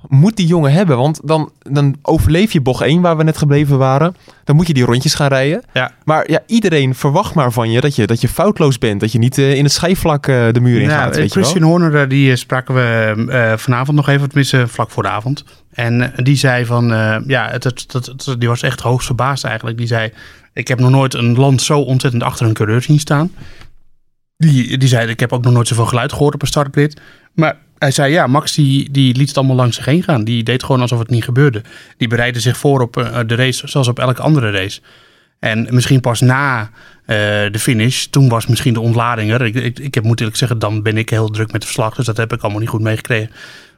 moet die jongen hebben? Want dan, dan overleef je bocht 1 waar we net gebleven waren. Dan moet je die rondjes gaan rijden. Ja. Maar ja, iedereen verwacht maar van je dat je, dat je foutloos bent. Dat je niet eh, in het schijfvlak eh, de muur in Ja, gaat. Weet je wel? Christian Horner, eh, die spraken we vanavond nog even, tenminste vlak voor de avond. En die zei van, ja, het, het, het- het- die was echt hoogst verbaasd eigenlijk. Die zei, ik heb nog nooit een land zo ontzettend achter een coureur zien staan. Die, die zei, ik heb ook nog nooit zoveel geluid gehoord op een startgrid. Maar hij zei, ja, Max die, die liet het allemaal langs zich heen gaan. Die deed gewoon alsof het niet gebeurde. Die bereidde zich voor op eh, de race, zoals op elke andere race. En misschien pas na eh, de finish, toen was misschien de ontlading er. Ik, ik, ik heb, moet eerlijk zeggen, dan ben ik heel druk met het verslag. Dus dat heb ik allemaal niet goed meegekregen.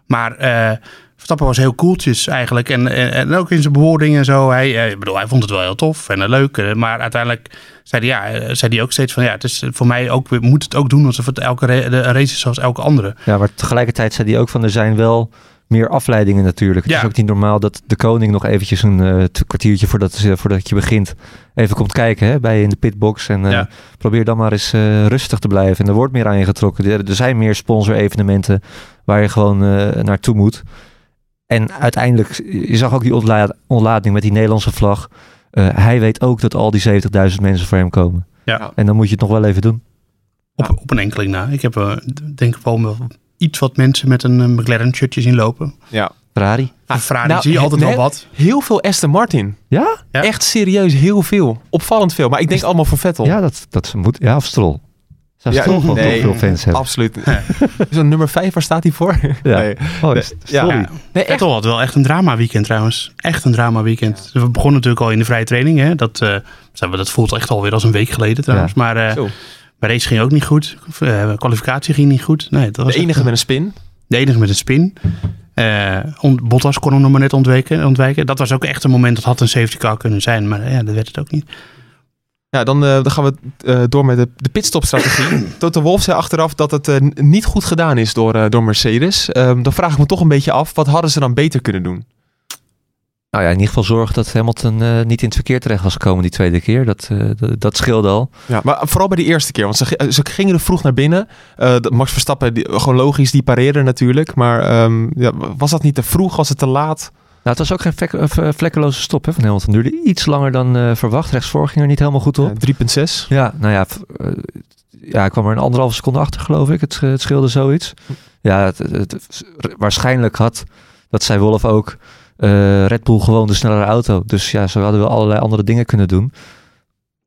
Maar eh Verstappen was heel koeltjes eigenlijk. En, en, en ook in zijn bewoordingen en zo. Hij, eh, ik bedoel, hij vond het wel heel tof en eh, leuk. eh, Maar uiteindelijk zei hij, ja, zei hij ook steeds van... Ja, het is voor mij ook, we moeten het ook doen alsof het elke race is zoals elke andere. Ja, maar tegelijkertijd zei hij ook van er zijn wel meer afleidingen natuurlijk. Het Ja. is ook niet normaal dat de koning nog eventjes een kwartiertje voordat, voordat je begint even komt kijken hè, bij je in de pitbox. En Ja. probeer dan maar eens rustig te blijven. En er wordt meer aan je getrokken. Er, er zijn meer sponsor-evenementen waar je gewoon naartoe moet. En uiteindelijk, je zag ook die ontla- ontlading met die Nederlandse vlag. Eh, hij weet ook dat al die 70.000 mensen voor hem komen. Ja. En dan moet je het nog wel even doen. Op, op een enkeling na. Ik heb eh, denk ik wel iets wat mensen met een McLaren shirtje zien lopen. Ja. Ferrari. Ferrari nou, zie je altijd wel wat. Heel veel Aston Martin. Ja? Ja. Echt serieus, heel veel. Opvallend veel. Maar ik denk allemaal voor Vettel. Ja, dat, dat moet. Ja, of Stroll. Zou Ja, nee. veel fans hebben? Absoluut. Zo'n nummer 5, waar staat hij voor? Ja. Nee. Oh, is- Ja. Stroll. Ja. Nee, echt. Vettel had wel echt een drama weekend trouwens. Echt een drama weekend. We begonnen natuurlijk al in de vrije training. Hè? Dat, eh, zijn we- dat voelt echt alweer als een week geleden trouwens. Maar eh bij race ging ook niet goed. Eh, kwalificatie ging niet goed. Nee, dat was De enige echt- met een spin. de enige met een spin. Eh, on- Bottas kon hem nog maar net ontwijken, ontwijken. Dat was ook echt een moment dat had een safety car kunnen zijn. Maar ja, dat werd het ook niet. Ja, dan, eh, dan gaan we eh, door met de, de pitstop-strategie. <clears throat> Toto Wolff zei achteraf dat het eh, niet goed gedaan is door, eh, door Mercedes. Ehm, dan vraag ik me toch een beetje af, wat hadden ze dan beter kunnen doen? Nou ja, in ieder geval zorgen dat Hamilton eh, niet in het verkeer terecht was gekomen die tweede keer. Dat, eh, dat, dat scheelde al. Ja, maar vooral bij de eerste keer, want ze, ze gingen er vroeg naar binnen. Eh, Max Verstappen, die, gewoon logisch, die pareerde natuurlijk. Maar ehm, ja, was dat niet te vroeg? Was het te laat? Nou, het was ook geen vlek- eh, vlekkeloze stop hè, van Hamilton. Duurde iets langer dan eh, verwacht. Rechtsvoor ging er niet helemaal goed op. Ja, 3,6. Ja, nou ja, eh, ja, ik kwam er een anderhalve seconde achter, geloof ik. Het, het scheelde zoiets. Ja, het, het- het- waarschijnlijk had, dat zei Wolf ook, eh, Red Bull gewoon de snellere auto. Dus ja, zo hadden we allerlei andere dingen kunnen doen.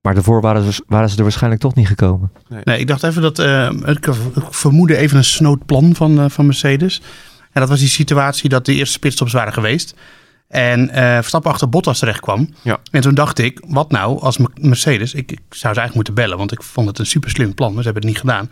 Maar daarvoor waren ze, waren ze er waarschijnlijk toch niet gekomen. Nee, ik dacht even dat. eh, ik, vermoedde even een snood plan van, van Mercedes. En dat was die situatie dat de eerste pitstops waren geweest. En eh, Verstappen achter Bottas terecht kwam. Ja. En toen dacht ik, wat nou als Mercedes... Ik, ik zou ze eigenlijk moeten bellen, want ik vond het een super slim plan. Maar ze hebben het niet gedaan.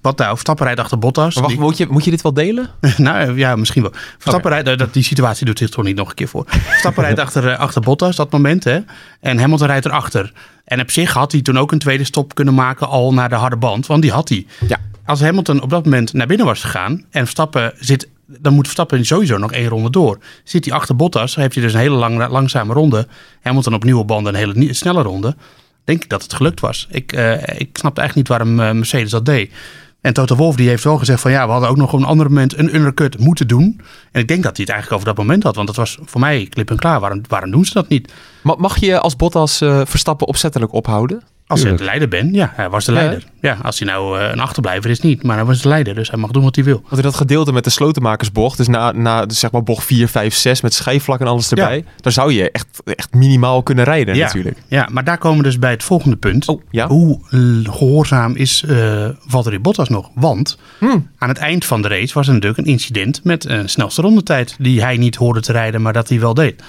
Wat nou, Verstappen rijdt achter Bottas. Maar wacht, Die- moet je, moet je dit wel delen? <laughs> nou ja, misschien wel. Verstappen rijdt, dat, die situatie doet zich toch niet nog een keer voor. Verstappen rijdt achter, eh, achter Bottas dat moment. Hè? En Hamilton rijdt erachter. En op zich had hij toen ook een tweede stop kunnen maken al naar de harde band. Want die had hij. Ja. Als Hamilton op dat moment naar binnen was gegaan en Verstappen zit, dan moet Verstappen sowieso nog één ronde door. Zit hij achter Bottas, heeft hij dus een hele lang, langzame ronde. Hamilton op nieuwe banden een hele snelle ronde. Denk ik dat het gelukt was. Ik, eh, ik snapte eigenlijk niet waarom eh, Mercedes dat deed. En Toto Wolff die heeft wel gezegd van ja, we hadden ook nog op een ander moment een undercut moeten doen. En ik denk dat hij het eigenlijk over dat moment had. Want dat was voor mij klip en klaar. Waarom, waarom doen ze dat niet? Ma- Mag je als Bottas eh, Verstappen opzettelijk ophouden? Als hij de leider ben, ja, hij was de leider. Ja, als hij nou eh, een achterblijver is niet, maar hij was de leider. Dus hij mag doen wat hij wil. Want in dat gedeelte met de slotenmakersbocht, dus na, na dus zeg maar bocht 4, 5, 6 met schijfvlak en alles erbij, daar zou je echt, echt minimaal kunnen rijden Ja. natuurlijk. Ja, maar daar komen we dus bij het volgende punt. Oh, ja? Hoe eh, gehoorzaam is eh Valtteri Bottas nog? Want Hmm. aan het eind van de race was er natuurlijk een incident met een snelste rondetijd. Die hij niet hoorde te rijden, maar dat hij wel deed.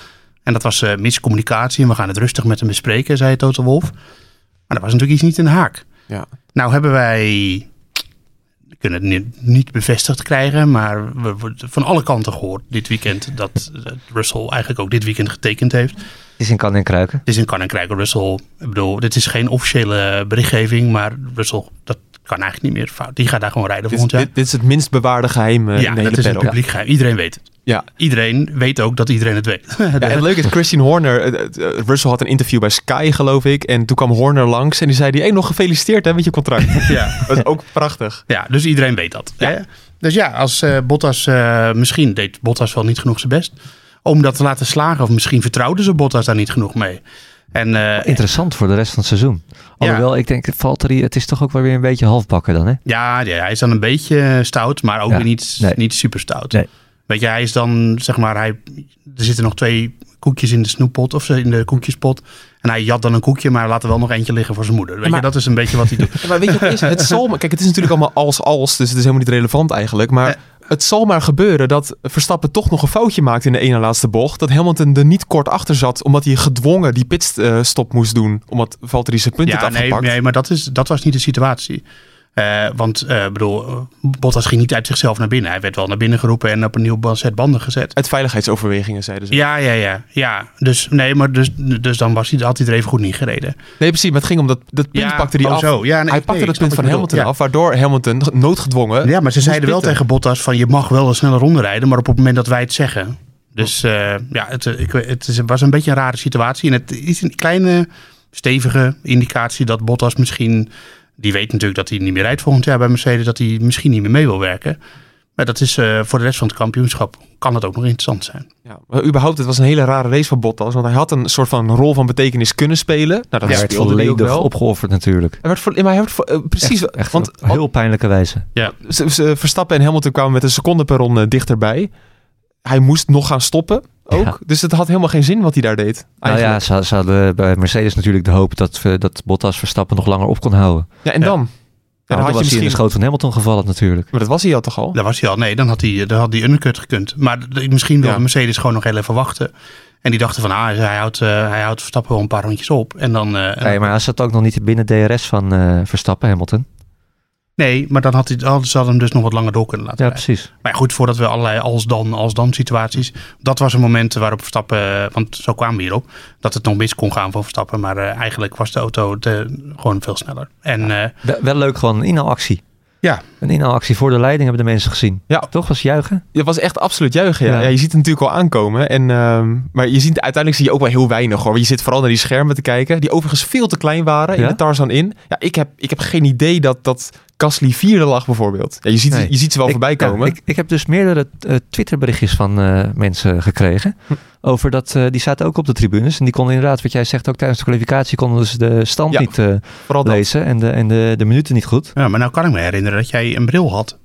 En dat was eh, miscommunicatie en we gaan het rustig met hem bespreken, zei Toto Wolff. Maar dat was natuurlijk iets niet in de haak. Ja. Nou hebben wij, we kunnen het niet, niet bevestigd krijgen, maar we worden van alle kanten gehoord dit weekend dat Russell eigenlijk ook dit weekend getekend heeft. Het is in kan en kruiken. Het is een kan en krijgen Russell. Ik bedoel, dit is geen officiële berichtgeving, maar Russell, dat kan eigenlijk niet meer fout. Die gaat daar gewoon rijden Dit, volgend jaar. dit, dit is het minst bewaarde geheim eh, ja, in de hele dat is een paddock. publiek geheim. Iedereen weet het. Ja. Iedereen weet ook dat iedereen het weet. <laughs> Ja, en het leuke is, Christian Horner, eh, eh, Russell had een interview bij Sky geloof ik, en toen kwam Horner langs en die zei, die, hey, nog gefeliciteerd hè, met je contract. <laughs> ja. dat is ook prachtig. ja, dus iedereen weet dat. Ja. Hè? Dus ja, als eh, Bottas, eh, misschien deed Bottas wel niet genoeg zijn best om dat te laten slagen. Of misschien vertrouwden ze Bottas daar niet genoeg mee. En eh, Interessant voor de rest van het seizoen. Alhoewel, ik denk, Valtteri, het is toch ook wel weer een beetje halfbakken dan, hè? Ja, ja, hij is dan een beetje stout, maar ook Ja, weer niet, nee. niet super stout. Nee. Weet je, hij is dan, zeg maar, hij, er zitten nog twee koekjes in de snoeppot of in de koekjespot. En hij jat dan een koekje, maar laat er wel nog eentje liggen voor zijn moeder. Weet Maar- je, dat is een beetje wat hij doet. <laughs> Ja, Maar weet je wat is? Het zal, maar- kijk, het is natuurlijk allemaal als-als, dus het is helemaal niet relevant eigenlijk. Maar Eh. het zal maar gebeuren dat Verstappen toch nog een foutje maakt in de ene laatste bocht. Dat Hamilton er niet kort achter zat, omdat hij gedwongen die pitstop moest doen. Omdat Valtteri zijn punt ja, had nee, afgepakt. nee, maar dat, is, dat was niet de situatie. Eh, want, eh bedoel, Bottas ging niet uit zichzelf naar binnen. Hij werd wel naar binnen geroepen en op een nieuw set banden gezet. Uit veiligheidsoverwegingen, zeiden ze. Ja, ja, ja. ja. Dus, nee, maar dus, dus dan was hij, had hij er even goed niet gereden. Nee, precies, maar het ging om dat, dat punt Ja, pakte hij oh, af. zo. Ja, nee, hij nee, pakte ik dat punt van Hamilton af, waardoor Hamilton noodgedwongen Ja, maar ze zeiden wel tegen Bottas van je mag wel een snelle ronde rijden, maar op het moment dat wij het zeggen. Dus eh, ja, het, ik, het was een beetje een rare situatie. En het is een kleine, stevige indicatie dat Bottas misschien, die weet natuurlijk dat hij niet meer rijdt volgend jaar bij Mercedes, dat hij misschien niet meer mee wil werken. Maar dat is eh, voor de rest van het kampioenschap, kan het ook nog interessant zijn. Ja, maar überhaupt, het was een hele rare race van Bottas. Want hij had een soort van rol van betekenis kunnen spelen. Nou, dat Hij werd volledig wel. opgeofferd natuurlijk. Hij werd voor, maar hij werd voor, eh, precies, Echt, echt want op heel pijnlijke wijze. ze- ze- Verstappen en Hamilton kwamen met een seconde per ronde dichterbij. Hij moest nog gaan stoppen ook. Ja. Dus het had helemaal geen zin wat hij daar deed. Nou ja, ze, ze hadden bij Mercedes natuurlijk de hoop dat, dat Bottas Verstappen nog langer op kon houden. Ja, en Ja. dan? Ja, dan dan had je was hij in de misschien... schoot van Hamilton gevallen natuurlijk. Maar dat was hij al toch al? Daar was hij al. Nee, dan had hij, dan had hij undercut gekund. Maar misschien wilde Ja. Mercedes gewoon nog heel even wachten. En die dachten van, ah, hij houdt, eh, hij houdt Verstappen wel een paar rondjes op. En dan, eh, en Nee, maar hij zat ook nog niet binnen DRS van eh, Verstappen, Hamilton. Nee, maar dan had hij, hadden ze hem dus nog wat langer door kunnen laten Ja, rijden. precies. Maar goed, voordat we allerlei als-dan, als-dan situaties... Dat was een moment waarop Verstappen, eh, want zo kwamen we hierop... dat het nog mis kon gaan voor Verstappen. Maar eh, eigenlijk was de auto te- gewoon veel sneller. En eh, Wel, wel leuk gewoon een inhaalactie. Ja. Een inhaalactie voor de leiding hebben de mensen gezien. Ja. Toch? Was juichen? Het was echt absoluut juichen. Ja. Ja. Ja, je ziet het natuurlijk al aankomen. En, ehm, maar je ziet, uiteindelijk zie je ook wel heel weinig hoor. Want je zit vooral naar die schermen te kijken. Die overigens veel te klein waren in de Tarzan in. Ja, ik heb, ik heb geen idee dat, dat Gasly vierde lag bijvoorbeeld. Ja, je, ziet, Nee. je ziet ze wel Ik- voorbij ja, komen. ik, ik heb dus meerdere eh, Twitterberichtjes van eh, mensen gekregen. Hm. Over dat, eh, die zaten ook op de tribunes. En die konden inderdaad, wat jij zegt, ook tijdens de kwalificatie konden ze de stand Ja, niet eh, lezen. En, de, en de, de minuten niet goed. ja, maar nou kan ik me herinneren dat jij een bril had.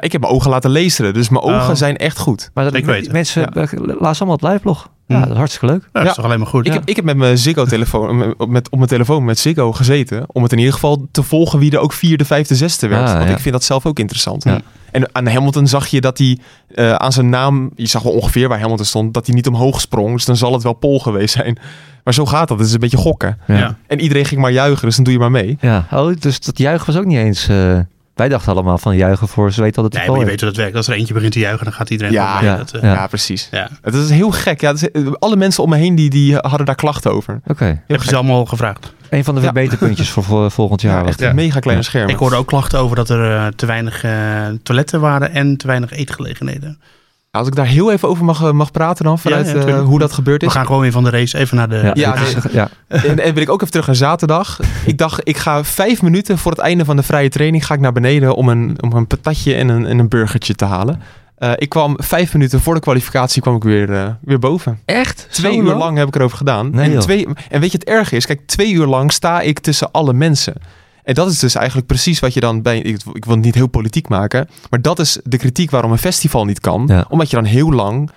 Ja, ik heb mijn ogen laten lezen, dus mijn ogen Oh. zijn echt goed. Maar dat, Ik weet het. mensen Ja. eh, lazen allemaal het live-blog. Ja, Hm. dat is hartstikke leuk. Ja, dat Ja. is toch alleen maar goed. Ik, heb, ik heb met mijn Ziggo-telefoon, met, <laughs> met, op mijn telefoon met Ziggo gezeten. Om het in ieder geval te volgen wie er ook vierde, vijfde, zesde werd. Ah, Want ja. ik vind dat zelf ook interessant. Ja. En aan Hamilton zag je dat hij eh, aan zijn naam, je zag wel ongeveer waar Hamilton stond, dat hij niet omhoog sprong. Dus dan zal het wel Pol geweest zijn. Maar zo gaat dat. Het is een beetje gokken. Ja. Ja. En iedereen ging maar juichen, dus dan doe je maar mee. Ja, oh, dus dat juichen was ook niet eens... eh, wij dachten allemaal van juichen voor ze weten al dat Nee, het maar je weet hoe dat werkt. Als er eentje begint te juichen, dan gaat iedereen Ja, ja, Dat, eh, Ja, Ja. precies. ja. Het is heel gek. Ja, is- alle mensen om me heen die, die hadden daar klachten over. Oké, Heel Heb je ze allemaal gevraagd? een van de Ja. verbeterpuntjes voor, voor volgend jaar. Ja, was echt een mega kleine Ja. schermen. Ik hoorde ook klachten over dat er eh, te weinig eh, toiletten waren en te weinig eetgelegenheden. Als ik daar heel even over mag, mag praten dan, vanuit Ja, ja, eh, hoe dat gebeurd We is. gaan gewoon weer van de race even naar de... Ja, <laughs> Ja. En, en wil ik ook even terug naar zaterdag. Ik dacht, ik ga vijf minuten voor het einde van de vrije training ga ik naar beneden om een, om een patatje en een, en een burgertje te halen. Eh, ik kwam vijf minuten voor de kwalificatie kwam ik weer, eh, weer boven. Echt? Twee Zo uur lang? lang heb ik erover gedaan. Nee, en, twee, en weet je, het erge is, kijk, twee uur lang sta ik tussen alle mensen. En dat is dus eigenlijk precies wat je dan bij. Ik, ik wil het niet heel politiek maken. Maar dat is de kritiek waarom een festival niet kan. Ja. Omdat je dan heel lang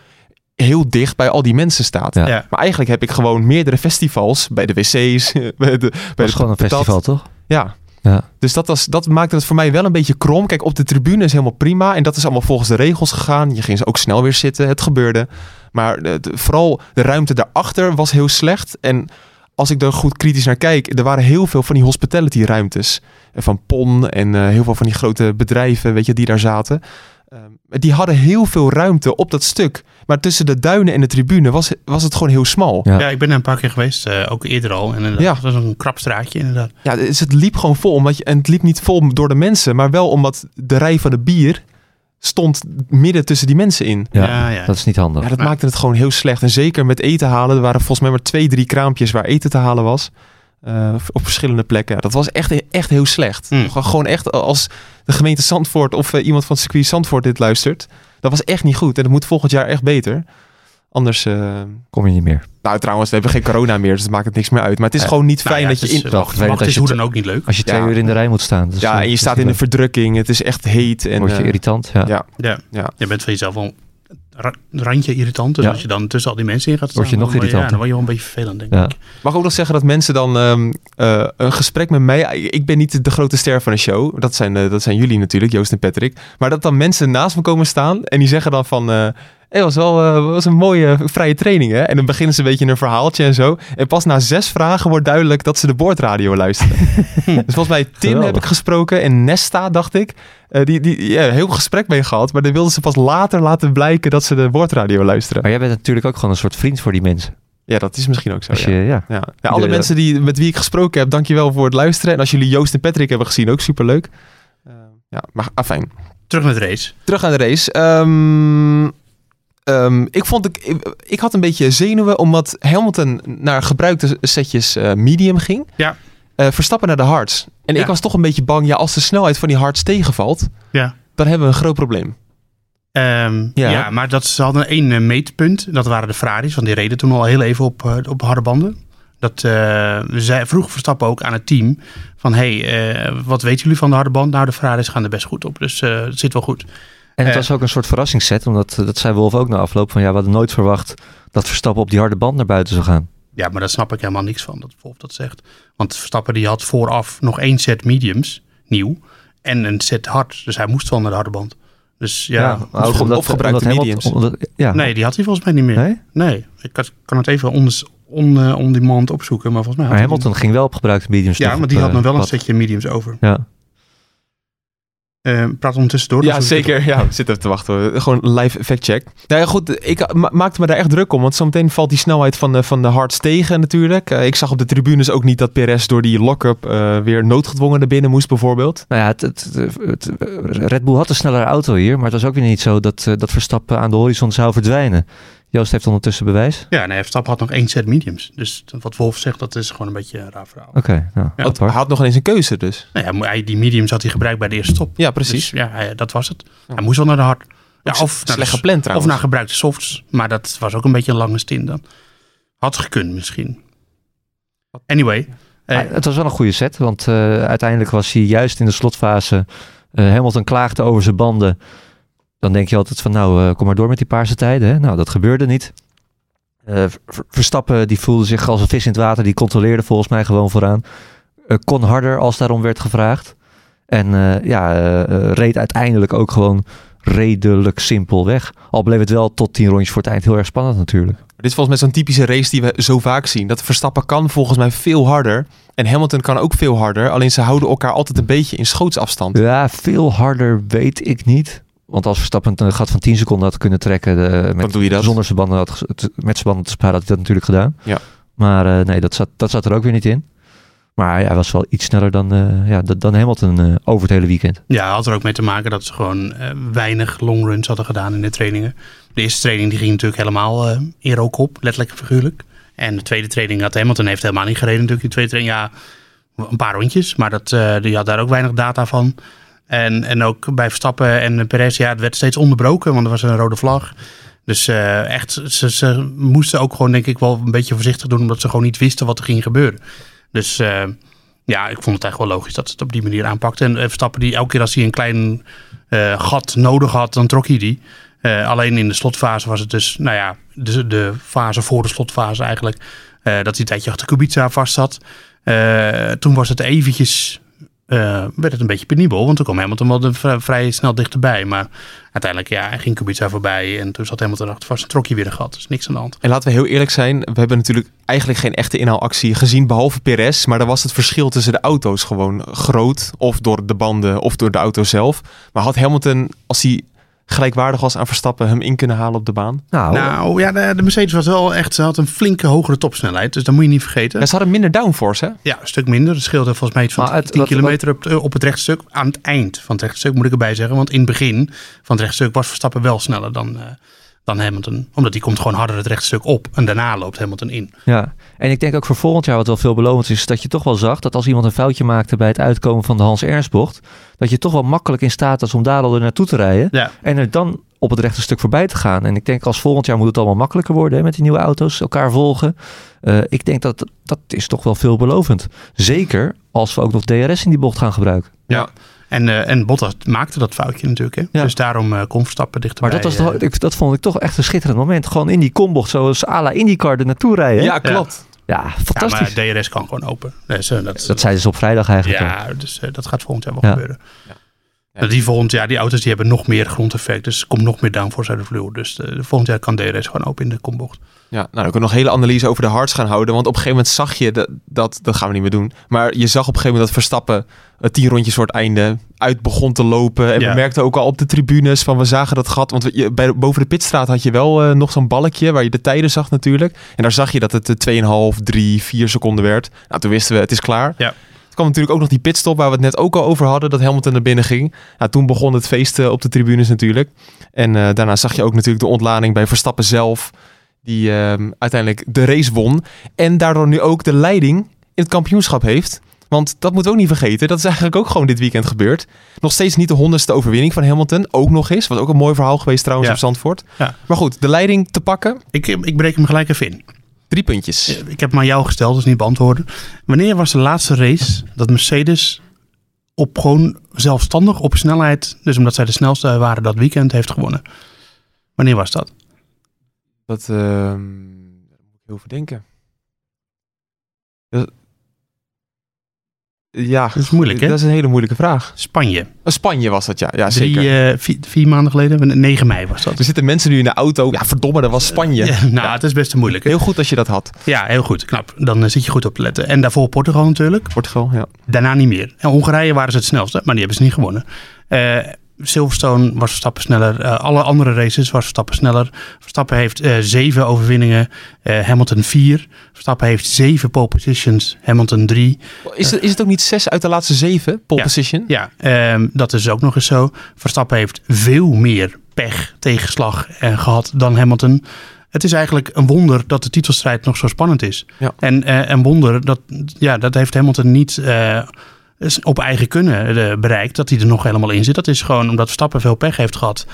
heel dicht bij al die mensen staat. Ja. Ja. Maar eigenlijk heb ik gewoon meerdere festivals. Bij de wc's. <laughs> Bij de, bij Het de was gewoon een festival, toch? Ja. Ja. Dus dat, was, dat maakte het voor mij wel een beetje krom. Kijk, op de tribune is helemaal prima. En dat is allemaal volgens de regels gegaan. Je ging ook snel weer zitten. Het gebeurde. Maar de- de- vooral de ruimte daarachter was heel slecht. En als ik er goed kritisch naar kijk, er waren heel veel van die hospitality ruimtes. Van PON en eh, heel veel van die grote bedrijven, weet je, die daar zaten. Ehm, die hadden heel veel ruimte op dat stuk. Maar tussen de duinen en de tribune was, was het gewoon heel smal. Ja. Ja, ik ben er een paar keer geweest, eh, ook eerder al. En Ja. het was een krap straatje inderdaad. Ja, dus het liep gewoon vol. Omdat je, en het liep niet vol door de mensen, maar wel omdat de rij van de bier stond midden tussen die mensen in. Ja, Ja, ja. dat is niet handig. Ja, dat Maar- maakte het gewoon heel slecht. En zeker met eten halen. Er waren volgens mij maar twee, drie kraampjes waar eten te halen was. Eh, op verschillende plekken. Dat was echt, echt heel slecht. Hmm. Gewoon- Gewoon echt als de gemeente Zandvoort of eh, iemand van het circuit Zandvoort dit luistert. Dat was echt niet goed. En dat moet volgend jaar echt beter. Anders, eh, Kom je niet meer. nou trouwens, we hebben geen corona meer. Dus het maakt het niks meer uit. Maar het is Ja. gewoon niet Nou fijn ja, dat je in... eh, wacht- wacht is hoe dan ook niet leuk. Als je twee Ja. uur in de rij moet staan. Dus, ja, eh, en je staat in de verdrukking. Het is echt heet. En. Word je eh, irritant. Ja. ja. Ja. Ja. je bent van jezelf wel ra- randje irritant. Dus Ja. als je dan tussen al die mensen in gaat staan, Word je nog dan word irritanter. Ja, dan word je wel een beetje vervelend, denk Ja. ik. Mag ik ook nog zeggen dat mensen dan ehm, eh, een gesprek met mij. Ik ben niet de grote ster van de show. Dat zijn, eh, dat zijn jullie natuurlijk, Joost en Patrick. Maar dat dan mensen naast me komen staan en die zeggen dan van. Eh het was wel eh, was een mooie vrije training, hè? En dan beginnen ze een beetje een verhaaltje en zo. En pas na zes vragen wordt duidelijk dat ze de boordradio luisteren. <laughs> dus volgens mij Tim Geweldig. heb ik gesproken en Nesta, dacht ik. Eh, die, die ja, heel gesprek mee gehad. Maar dan wilden ze pas later laten blijken dat ze de boordradio luisteren. Maar jij bent natuurlijk ook gewoon een soort vriend voor die mensen. Ja, dat is misschien ook zo. Ja. ja. Ja. Ja, alle Iedereen- mensen die, met wie ik gesproken heb, dankjewel voor het luisteren. En als jullie Joost en Patrick hebben gezien, ook superleuk. Eh ja, maar afijn. Terug naar de race. Terug aan de race. Ehm, ehm, ik, vond ik, ik, ik had een beetje zenuwen omdat Hamilton naar gebruikte setjes eh, medium ging. Ja. Eh, Verstappen naar de hards. En Ja. ik was toch een beetje bang, ja, als de snelheid van die hards tegenvalt, Ja. dan hebben we een groot probleem. Ehm, Ja. ja. maar dat, ze hadden één eh, meetpunt. Dat waren de Ferraris. Want die reden toen al heel even op, op harde banden. Dat zij vroeg Verstappen ook aan het team. Van, hey, wat weten jullie van de harde band? Nou, de Ferraris gaan er best goed op. Dus het zit wel goed. En het Eh. was ook een soort verrassingsset. Omdat, eh, dat zei Wolf ook na afloop. Van ja, we hadden nooit verwacht dat Verstappen op die harde band naar buiten zou gaan. Ja, maar daar snap ik helemaal niks van. Dat Wolf dat zegt. Want Verstappen die had vooraf nog één set mediums. Nieuw. En een set hard. Dus hij moest wel naar de harde band. Dus ja. of- omdat- omdat mediums. Hamilton- omdat- ja. Nee, die had hij volgens mij niet meer. Nee? Nee, ik kan, kan het even on, on, eh, on demand opzoeken, maar volgens mij had Maar Hamilton ging wel op gebruikte mediums. Ja, maar die had eh, nog wel een setje mediums over. Ja. Eh praat ondertussen door. Ja, het zeker. Ja, we zitten even te wachten. Gewoon live fact check. Nou ja, goed. Ik ma- maakte me daar echt druk om. Want zometeen valt die snelheid van de, van de hards tegen natuurlijk. Eh, ik zag op de tribunes ook niet dat Perez door die lock-up eh, weer noodgedwongen naar binnen moest bijvoorbeeld. Nou ja, het, het, het- het- Red Bull had een snellere auto hier. Maar het was ook weer niet zo dat, eh, dat Verstappen aan de horizon zou verdwijnen. Joost heeft ondertussen bewijs. Ja, nee, Verstappen had nog één set mediums. Dus wat Wolf zegt, dat is gewoon een beetje een raar verhaal. Oké, nou, Ja. Hij had nog eens een keuze dus. Nou ja, die mediums had hij gebruikt bij de eerste stop. Ja, precies. Dus ja, hij- dat was het. Hij moest wel naar de hard. Ja, of, s- naar slecht de- gepland of trouwens. naar gebruikte softs. Maar dat was ook een beetje een lange stint dan. Had gekund misschien. Anyway. eh, het was wel een goede set. Want eh, uiteindelijk was hij juist in de slotfase Eh, Hamilton klaagde over zijn banden. Dan denk je altijd van nou, eh, kom maar door met die paarse tijden. Hè? Nou, dat gebeurde niet. Eh, Ver- Verstappen die voelde zich als een vis in het water. Die controleerde volgens mij gewoon vooraan. Eh, kon harder als daarom werd gevraagd. En eh, ja, eh, eh, reed uiteindelijk ook gewoon redelijk simpel weg. Al bleef het wel tot tien rondjes voor het eind heel erg spannend natuurlijk. Dit is volgens mij zo'n typische race die we zo vaak zien. Dat Verstappen kan volgens mij veel harder. En Hamilton kan ook veel harder. Alleen ze houden elkaar altijd een beetje in schootsafstand. Ja, veel harder weet ik niet. Want als Verstappen een gat van 10 seconden had kunnen trekken de, met, doe je dat? zonder zijn banden had, met zijn banden te sparen, had hij dat natuurlijk gedaan. Ja. Maar eh, nee, dat zat, dat zat er ook weer niet in. Maar ja, hij was wel iets sneller dan, eh, ja, dan- Hamilton eh, over het hele weekend. Ja, had er ook mee te maken dat ze gewoon eh, weinig longruns hadden gedaan in de trainingen. De eerste training die ging natuurlijk helemaal eh in rook op, letterlijk en figuurlijk. En de tweede training had Hamilton heeft helemaal niet gereden natuurlijk. Die tweede training, ja, een paar rondjes. Maar dat, eh, die had daar ook weinig data van. En, en ook bij Verstappen en Perez, ja, het werd steeds onderbroken, want er was een rode vlag. Dus eh, echt, ze, ze moesten ook gewoon denk ik wel een beetje voorzichtig doen, omdat ze gewoon niet wisten wat er ging gebeuren. Dus eh, ja, ik vond het eigenlijk wel logisch dat ze het op die manier aanpakte. En eh, Verstappen die elke keer als hij een klein gat nodig had, dan trok hij die. Alleen in de slotfase was het dus, nou ja, de, de fase voor de slotfase eigenlijk, dat hij een tijdje achter Kubica vast zat. Toen was het eventjes, eh, werd het een beetje penibel, want toen kwam Hamilton wel de, vrij snel dichterbij. Maar uiteindelijk, ja, ging Kubica voorbij en toen zat Hamilton achter vast en trok hij weer een gat. Dus niks aan de hand. En laten we heel eerlijk zijn, we hebben natuurlijk eigenlijk geen echte inhaalactie gezien, behalve Perez. Maar dan was het verschil tussen de auto's gewoon groot. Of door de banden, of door de auto zelf. Maar had Hamilton, als hij gelijkwaardig was aan Verstappen, hem in kunnen halen op de baan? Nou, Nou ja, de, de Mercedes was wel echt, ze had een flinke hogere topsnelheid. Dus dat moet je niet vergeten. Ja, ze hadden minder downforce, hè? Ja, een stuk minder. Het scheelde volgens mij iets van het- 10 wat- kilometer op, op het rechtstuk. Aan het eind van het rechtstuk moet ik erbij zeggen. Want in het begin van het rechtstuk was Verstappen wel sneller dan, eh, dan Hamilton. Omdat die komt gewoon harder het rechtstuk op. En daarna loopt Hamilton in. Ja, en ik denk ook voor volgend jaar wat wel veelbelovend is, is dat je toch wel zag dat als iemand een foutje maakte bij het uitkomen van de Hans Ernstbocht, dat je toch wel makkelijk in staat was om daar al naartoe te rijden Ja, en er dan op het rechte stuk voorbij te gaan. En ik denk als volgend jaar moet het allemaal makkelijker worden hè, met die nieuwe auto's, elkaar volgen. Eh, ik denk dat dat is toch wel veelbelovend. Zeker als we ook nog DRS in die bocht gaan gebruiken. ja. En, eh, en Bottas maakte dat foutje natuurlijk. Hè? Ja. Dus daarom eh kon Verstappen dichterbij. Maar dat, was toch, eh, ik, dat vond ik toch echt een schitterend moment. Gewoon in die kombocht, zoals à la IndyCar er naartoe rijden. Ja, klopt. ja ja, fantastisch. maar DRS kan gewoon open. Dus, dat, dat zeiden ze op vrijdag eigenlijk. al. Ja, dus dat gaat volgend jaar wel Ja. gebeuren. Ja. Die volgend jaar, die auto's die hebben nog meer grondeffect. Dus er komt nog meer downforce uit de vloer. Dus eh, volgend jaar kan DRS gewoon open in de kombocht. Ja, nou, dan kunnen we nog een hele analyse over de hards gaan houden. Want op een gegeven moment zag je, dat, dat, dat gaan we niet meer doen. Maar je zag op een gegeven moment dat Verstappen het tien rondjes voor het einde uit begon te lopen. En Ja. we merkten ook al op de tribunes van we zagen dat gat. Want je, bij, boven de pitstraat had je wel eh, nog zo'n balkje waar je de tijden zag natuurlijk. En daar zag je dat het eh, 2,5, 3, 4 seconden werd. Nou, toen wisten we het is klaar. Ja. Er kwam natuurlijk ook nog die pitstop waar we het net ook al over hadden. Dat Hamilton naar binnen ging. Nou, toen begon het feest eh, op de tribunes natuurlijk. En eh, daarna zag je ook natuurlijk de ontlading bij Verstappen zelf. Die ehm, uiteindelijk de race won. En daardoor nu ook de leiding in het kampioenschap heeft. Want dat moeten we ook niet vergeten. Dat is eigenlijk ook gewoon dit weekend gebeurd. Nog steeds niet de honderdste overwinning van Hamilton. Ook nog eens. Wat ook een mooi verhaal geweest trouwens Ja. op Zandvoort. Ja. Maar goed, de leiding te pakken. Ik, ik breek hem gelijk even in. Drie puntjes. Ik heb hem aan jou gesteld, dus niet beantwoorden. Wanneer was de laatste race dat Mercedes op gewoon zelfstandig op snelheid, dus omdat zij de snelste waren dat weekend, heeft gewonnen? Wanneer was dat? Dat ehm, moet ik heel veel denken. Dat- Ja, Dat is moeilijk, hè? dat is een hele moeilijke vraag. Spanje. Uh, Spanje was dat, ja. Ja, Drie, zeker. eh, vier, vier maanden geleden, 9 mei was dat. Er zitten mensen nu in de auto. Ja, verdomme, dat was Spanje. <laughs> Ja, nou, het is best een moeilijke. Heel goed als je dat had. Ja, heel goed. Knap. Dan eh, zit je goed op te letten. En daarvoor Portugal natuurlijk. Portugal, ja. Daarna niet meer. En Hongarije waren ze het snelste, maar die hebben ze niet gewonnen. Silverstone was Verstappen sneller. Eh, alle andere races was Verstappen sneller. Verstappen heeft eh, zeven overwinningen. eh, Hamilton vier. Verstappen heeft zeven pole positions. Hamilton drie. Is het, is het ook niet zes uit de laatste zeven pole Ja. position? Ja, ehm, dat is ook nog eens zo. Verstappen heeft veel meer pech, tegenslag eh, gehad dan Hamilton. Het is eigenlijk een wonder dat de titelstrijd nog zo spannend is. Ja. En een wonder dat, ja, dat heeft Hamilton niet op eigen kunnen eh, bereikt. Dat hij er nog helemaal in zit. Dat is gewoon omdat Verstappen veel pech heeft gehad.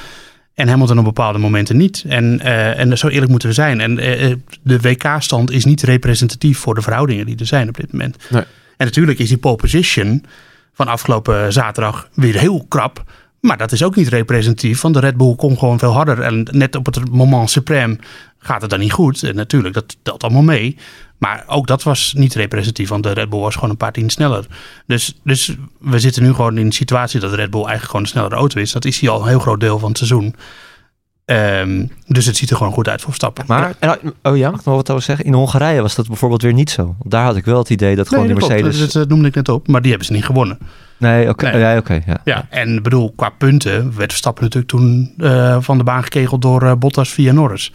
En Hamilton op bepaalde momenten niet. En, eh, en zo eerlijk moeten we zijn. En eh, de WK-stand is niet representatief voor de verhoudingen die er zijn op dit moment. Nee. En natuurlijk is die pole position van afgelopen zaterdag weer heel krap. Maar dat is ook niet representatief, want de Red Bull komt gewoon veel harder. En net op het moment suprême gaat het dan niet goed. En natuurlijk, dat telt allemaal mee. Maar ook dat was niet representatief, want de Red Bull was gewoon een paar tien sneller. Dus, dus we zitten nu gewoon in een situatie dat de Red Bull eigenlijk gewoon een snellere auto is. Dat is hij al een heel groot deel van het seizoen. Ehm, dus het ziet er gewoon goed uit voor Verstappen. Maar, En- oh ja? mag ik nog wat over zeggen? In Hongarije was dat bijvoorbeeld weer niet zo. Want Daar had ik wel het idee dat gewoon Nee, klopt. Mercedes... Dat, dat noemde ik net op, maar die hebben ze niet gewonnen. Nee, oké. Nee. Ja, oké. ja. Ja, en ik bedoel, qua punten werd Verstappen natuurlijk toen eh, van de baan gekegeld door eh, Bottas via Norris.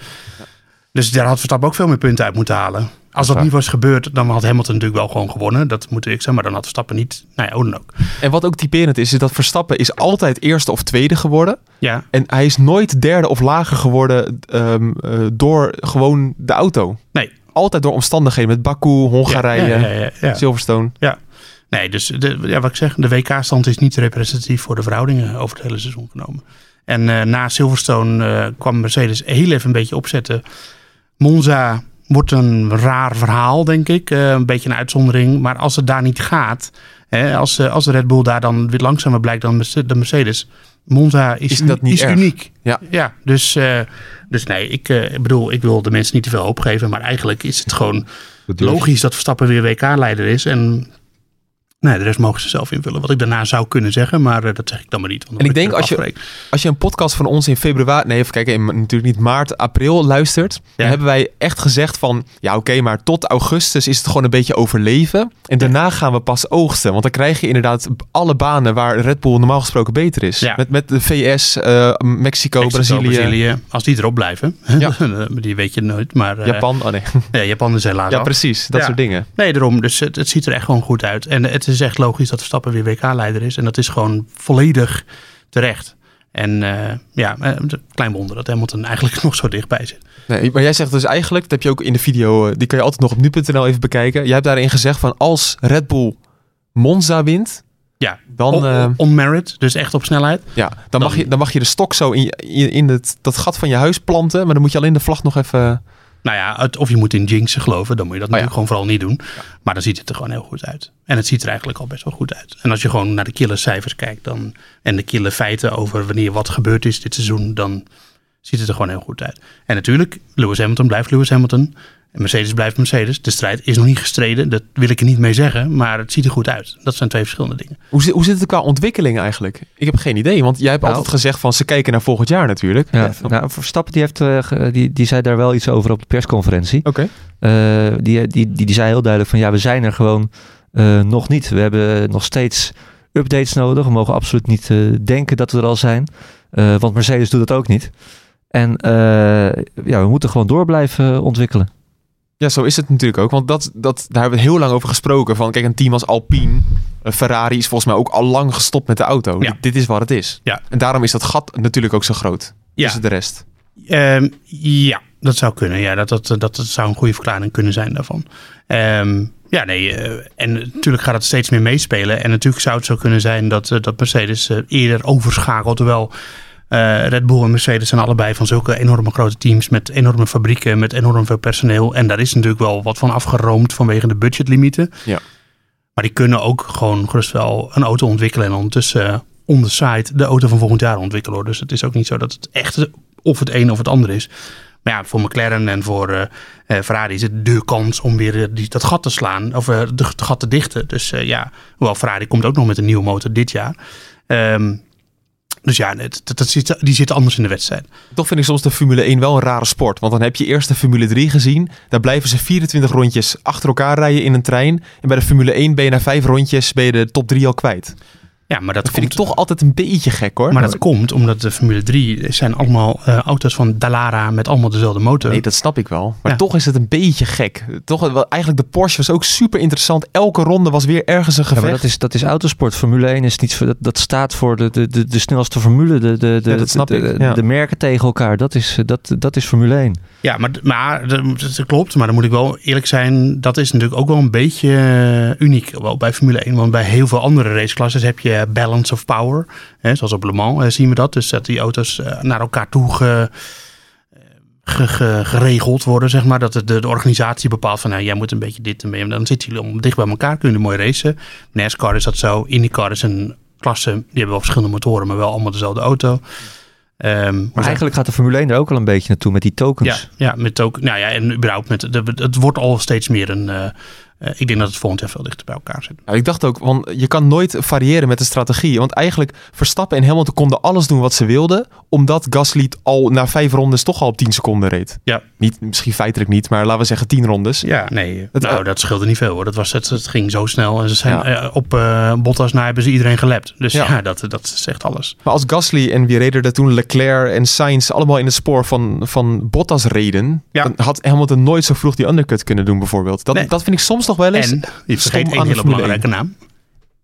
Dus daar had Verstappen ook veel meer punten uit moeten halen. Als dat niet was gebeurd, dan had Hamilton natuurlijk wel gewoon gewonnen. Dat moet ik zeggen, maar dan had Verstappen niet. Nou ja, hoe dan ook. En wat ook typerend is, is dat Verstappen is altijd eerste of tweede geworden. Ja, En hij is nooit derde of lager geworden ehm, eh, door gewoon de auto. nee. Altijd door omstandigheden met Baku, Hongarije, Ja, ja. Silverstone. Nee, dus de, ja, wat ik zeg, de WK-stand is niet representatief voor de verhoudingen over het hele seizoen genomen. En eh, na Silverstone eh, kwam Mercedes heel even een beetje opzetten. Monza wordt een raar verhaal, denk ik. Eh, een beetje een uitzondering. Maar als het daar niet gaat, hè, als, eh, als de Red Bull daar dan weer langzamer blijkt dan de Mercedes. Monza is, Is dat niet is uniek. Ja. ja dus, eh, dus nee, ik eh, ik bedoel, ik wil de mensen niet te veel hoop geven. Maar eigenlijk is het gewoon logisch dat Verstappen weer WK-leider is. En nee, de rest mogen ze zelf invullen. Wat ik daarna zou kunnen zeggen, maar eh, dat zeg ik dan maar niet. Want En ik denk als je-. Als je een podcast van ons in februari, nee even kijken, in, natuurlijk niet maart, april luistert, dan hebben wij echt gezegd van, ja oké, maar tot augustus is het gewoon een beetje overleven. En daarna gaan we pas oogsten, want dan krijg je inderdaad alle banen waar Red Bull normaal gesproken beter is. Ja. Met, met de VS, eh, Mexico, Mexico, Brazilië, als die erop blijven, Ja. <laughs> die weet je nooit. Maar eh, Japan. Oh nee, <laughs> ja, Japan is helaas ja precies, dat soort dingen. Nee, daarom. Dus het, het ziet er echt gewoon goed uit. En het is echt logisch dat Verstappen weer WK-leider is. En dat is gewoon volledig terecht. En eh, ja, eh, een klein wonder dat Hamilton eigenlijk <laughs> nog zo dichtbij zit. Nee, maar jij zegt dus eigenlijk, dat heb je ook in de video, eh, die kan je altijd nog op nu.nl even bekijken. Jij hebt daarin gezegd van als Red Bull Monza wint, Ja, dan, on, on merit, dus echt op snelheid. ja, dan, mag je, dan mag je de stok zo in, in het, dat gat van je huis planten, maar dan moet je alleen de vlag nog even... Nou ja, het- of je moet in jinxen geloven, dan moet je dat Oh ja. natuurlijk gewoon vooral niet doen. Maar dan ziet het er gewoon heel goed uit. En het ziet er eigenlijk al best wel goed uit. En als je gewoon naar de kille cijfers kijkt dan, en de kille feiten over wanneer wat gebeurd is dit seizoen, dan ziet het er gewoon heel goed uit. En natuurlijk, Lewis Hamilton blijft Lewis Hamilton. En Mercedes blijft Mercedes. De strijd is nog niet gestreden, dat wil ik er niet mee zeggen. Maar het ziet er goed uit. Dat zijn twee verschillende dingen. Hoe, zit- hoe zit het qua ontwikkeling eigenlijk? Ik heb geen idee, want jij hebt Nou. altijd gezegd van ze kijken naar volgend jaar natuurlijk. Ja, nou, Verstappen die heeft, eh, die, die zei daar wel iets over op de persconferentie. Oké. Eh, die, die, die, die zei heel duidelijk van ja, we zijn er gewoon eh, nog niet. We hebben nog steeds updates nodig. We mogen absoluut niet eh, denken dat we er al zijn. Eh, want Mercedes doet dat ook niet. En eh, ja, we moeten gewoon door blijven ontwikkelen. Ja, zo is het natuurlijk ook. Want dat, dat, daar hebben we heel lang over gesproken. Van, kijk, een team als Alpine, Ferrari is volgens mij ook al lang gestopt met de auto. Ja. Dit, dit is wat het is. Ja. En daarom is dat gat natuurlijk ook zo groot. Ja. Tussen de rest. Ehm, ja, dat zou kunnen. Ja, dat, dat, dat, dat zou een goede verklaring kunnen zijn daarvan. Ehm, ja, nee. eh, en natuurlijk gaat het steeds meer meespelen. En natuurlijk zou het zo kunnen zijn dat, eh, dat Mercedes eh, eerder overschakelt. Terwijl eh, Red Bull en Mercedes zijn allebei van zulke enorme grote teams. Met enorme fabrieken, met enorm veel personeel. En daar is natuurlijk wel wat van afgeroomd vanwege de budgetlimieten. Ja. Maar die kunnen ook gewoon gerust wel een auto ontwikkelen. En ondertussen eh, on the side de auto van volgend jaar ontwikkelen. hoor. Dus het is ook niet zo dat het echt of het een of het ander is. Maar ja, voor McLaren en voor eh, Ferrari is het de kans om weer die, dat gat te slaan. Of de, het gat te dichten. Dus ja, hoewel Ferrari komt ook nog met een nieuwe motor dit jaar. Ehm, dus ja, het, dat, zit, die zit anders in de wedstrijd. Toch vind ik soms de Formule 1 wel een rare sport. Want dan heb je eerst de Formule 3 gezien. Daar blijven ze 24 rondjes achter elkaar rijden in een trein. En bij de Formule 1 ben je na vijf rondjes ben je de top 3 al kwijt. Ja, maar dat, Dat vind ik toch altijd een beetje gek hoor. Maar dat komt omdat de Formule 3 zijn allemaal eh, auto's van Dallara met allemaal dezelfde motor. Nee, dat snap ik wel. Maar Ja. toch is het een beetje gek. Toch, wel- eigenlijk de Porsche was ook super interessant. Elke ronde was weer ergens een Ja, gevecht. maar dat is, dat is autosport. Formule 1 is niet, voor- dat, dat staat voor de, de, de, de snelste formule. De, de, de, Ja, dat snap de, ik, de, ja. de merken tegen elkaar. Dat is, dat, dat is Formule 1. Ja, maar, maar dat, klopt. Maar dan moet ik wel eerlijk zijn. Dat is natuurlijk ook wel een beetje eh, uniek wel bij Formule 1. Want bij heel veel andere raceklasses heb je balance of power. Hè, zoals op Le Mans eh, zien we dat. Dus dat die auto's eh, naar elkaar toe ge- eh, ge- ge- geregeld worden, zeg maar. Dat de, de, organisatie bepaalt van, nou, jij moet een beetje dit en. Dan zitten jullie allemaal dicht bij elkaar, kunnen mooi racen. NASCAR is dat zo. IndyCar is een klasse, die hebben wel verschillende motoren, maar wel allemaal dezelfde auto. Ehm, Maar eigenlijk gaat de Formule 1 er ook al een beetje naartoe met die ja, tokens. ja, met ook, nou ja, en überhaupt met, de, het wordt al steeds meer een, eh, eh, ik denk dat het volgend jaar veel dichter bij elkaar zit. Ja, ik dacht ook, want je kan nooit variëren met de strategie. Want eigenlijk Verstappen en Hamilton konden alles doen wat ze wilden. Omdat Gasly al na vijf rondes toch al op 10 seconden reed. Ja. Niet, misschien feitelijk niet, maar laten we zeggen 10 rondes. Ja, nee. Het- nou, dat scheelde niet veel hoor. Dat was, het, het ging zo snel. En ze zijn Ja. eh, op eh Bottas na hebben ze iedereen gelept. Dus Ja. <laughs> ja, dat, dat zegt alles. Maar als Gasly en wie reden er toen Leclerc en Sainz allemaal in het spoor van, van Bottas reden. Dan had Hamilton nooit zo vroeg die undercut kunnen doen bijvoorbeeld. Dat, Nee. dat vind ik soms nog wel eens. En je vergeet één hele belangrijke naam.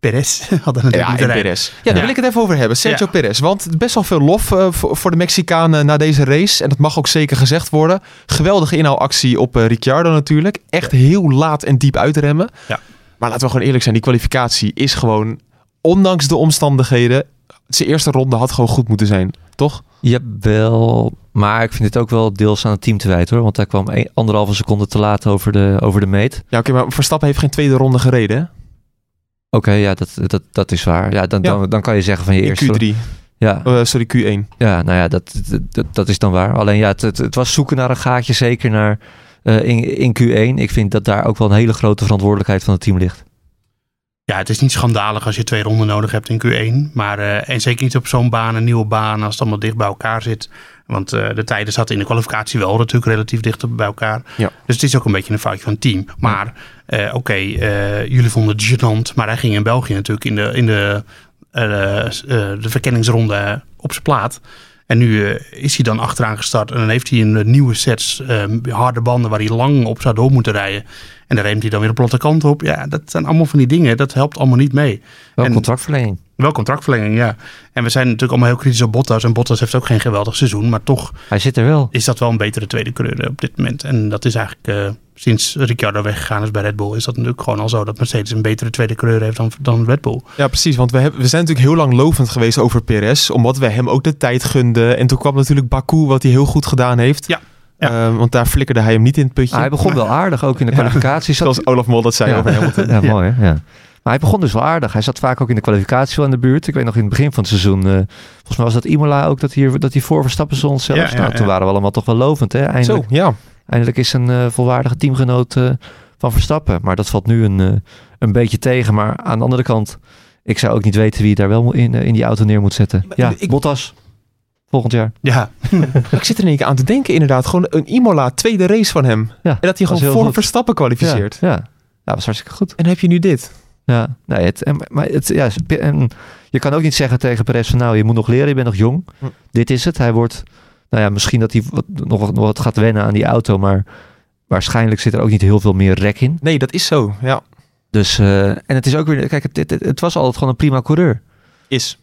Perez <laughs> had er natuurlijk Ja. Perez. Ja, daar Ja. wil ik het even over hebben. Sergio Ja. Perez. Want best wel veel lof eh, voor, voor de Mexicanen na deze race. En dat mag ook zeker gezegd worden. Geweldige inhaalactie op eh, Ricciardo natuurlijk. Echt heel laat en diep uitremmen. Ja. Maar laten we gewoon eerlijk zijn. Die kwalificatie is gewoon, ondanks de omstandigheden... Zijn eerste ronde had gewoon goed moeten zijn. Toch? Jawel, maar ik vind het ook wel deels aan het team te wijten hoor. Want hij kwam een, anderhalve seconde te laat over de, over de meet. Ja, oké. maar Verstappen heeft geen tweede ronde gereden. Oké, ja, dat, dat, dat is waar. Ja, dan, Ja. Dan, dan kan je zeggen van je In eerste... Q3. Ja, Eh, sorry, Q1. ja, nou ja, dat, dat, dat is dan waar. Alleen ja, het, het, het was zoeken naar een gaatje, zeker naar eh, in, in Q1. Ik vind dat daar ook wel een hele grote verantwoordelijkheid van het team ligt. Ja, het is niet schandalig als je twee ronden nodig hebt in Q1. Maar, eh, en zeker niet op zo'n baan, een nieuwe baan, als het allemaal dicht bij elkaar zit. Want eh, de tijden zaten in de kwalificatie wel natuurlijk relatief dicht bij elkaar. Ja. Dus het is ook een beetje een foutje van het team. Maar eh, oké, jullie vonden het gênant. Maar hij ging in België natuurlijk in de, in de, de verkenningsronde op zijn plaat. En nu is hij dan achteraan gestart. En dan heeft hij een nieuwe sets eh, harde banden waar hij lang op zou door moeten rijden. En dan reemt hij dan weer de platte kant op. Ja, dat zijn allemaal van die dingen. Dat helpt allemaal niet mee. Wel En- contractverlenging. Wel contractverlenging, ja. En we zijn natuurlijk allemaal heel kritisch op Bottas. En Bottas heeft ook geen geweldig seizoen. Maar toch Hij zit er wel. is dat wel een betere tweede coureur op dit moment. En dat is eigenlijk eh, sinds Ricciardo weggegaan is bij Red Bull... is dat natuurlijk gewoon al zo dat Mercedes een betere tweede coureur heeft dan, dan Red Bull. Ja, precies. Want we, hebben, we zijn natuurlijk heel lang lovend geweest over Perez. Omdat we hem ook de tijd gunden. En toen kwam natuurlijk Baku, wat hij heel goed gedaan heeft. Ja, ja. Eh, want daar flikkerde hij hem niet in het putje. Ah, hij begon wel aardig, ook in de <laughs> Ja. kwalificatie. Zat- Zoals Olaf Mol dat zei ja. over Hamilton. Ja, mooi hè? Ja. Maar hij begon dus wel aardig. Hij zat vaak ook in de kwalificatie wel in de buurt. Ik weet nog in het begin van het seizoen, eh, volgens mij was dat Imola ook, dat hij, dat hij voor Verstappen stond zelfs. Ja, ja, nou, toen ja. waren we allemaal toch wel lovend hè? Zo, Eindelijk, ja. eindelijk is een eh, volwaardige teamgenoot eh, van Verstappen. Maar dat valt nu een, eh, een beetje tegen. Maar aan de andere kant, ik zou ook niet weten wie daar wel in, in die auto neer moet zetten. Maar Ja, ik- Bottas. Volgend jaar. Ja, <laughs> Ik zit er in één keer aan te denken inderdaad. Gewoon een Imola, tweede race van hem. Ja, En dat hij gewoon voor goed. Verstappen kwalificeert. Ja, ja. ja, was hartstikke goed. En heb je nu dit. Ja, nee, het, en, maar het, ja, en je kan ook niet zeggen tegen Perez van nou, je moet nog leren, je bent nog jong. Hm. Dit is het. Hij wordt, nou ja, misschien dat hij wat, nog, wat- nog wat gaat wennen aan die auto, maar waarschijnlijk zit er ook niet heel veel meer rek in. Nee, dat is zo. Ja. Dus, eh, en het is ook weer, kijk, het, het, het was altijd gewoon een prima coureur. Is.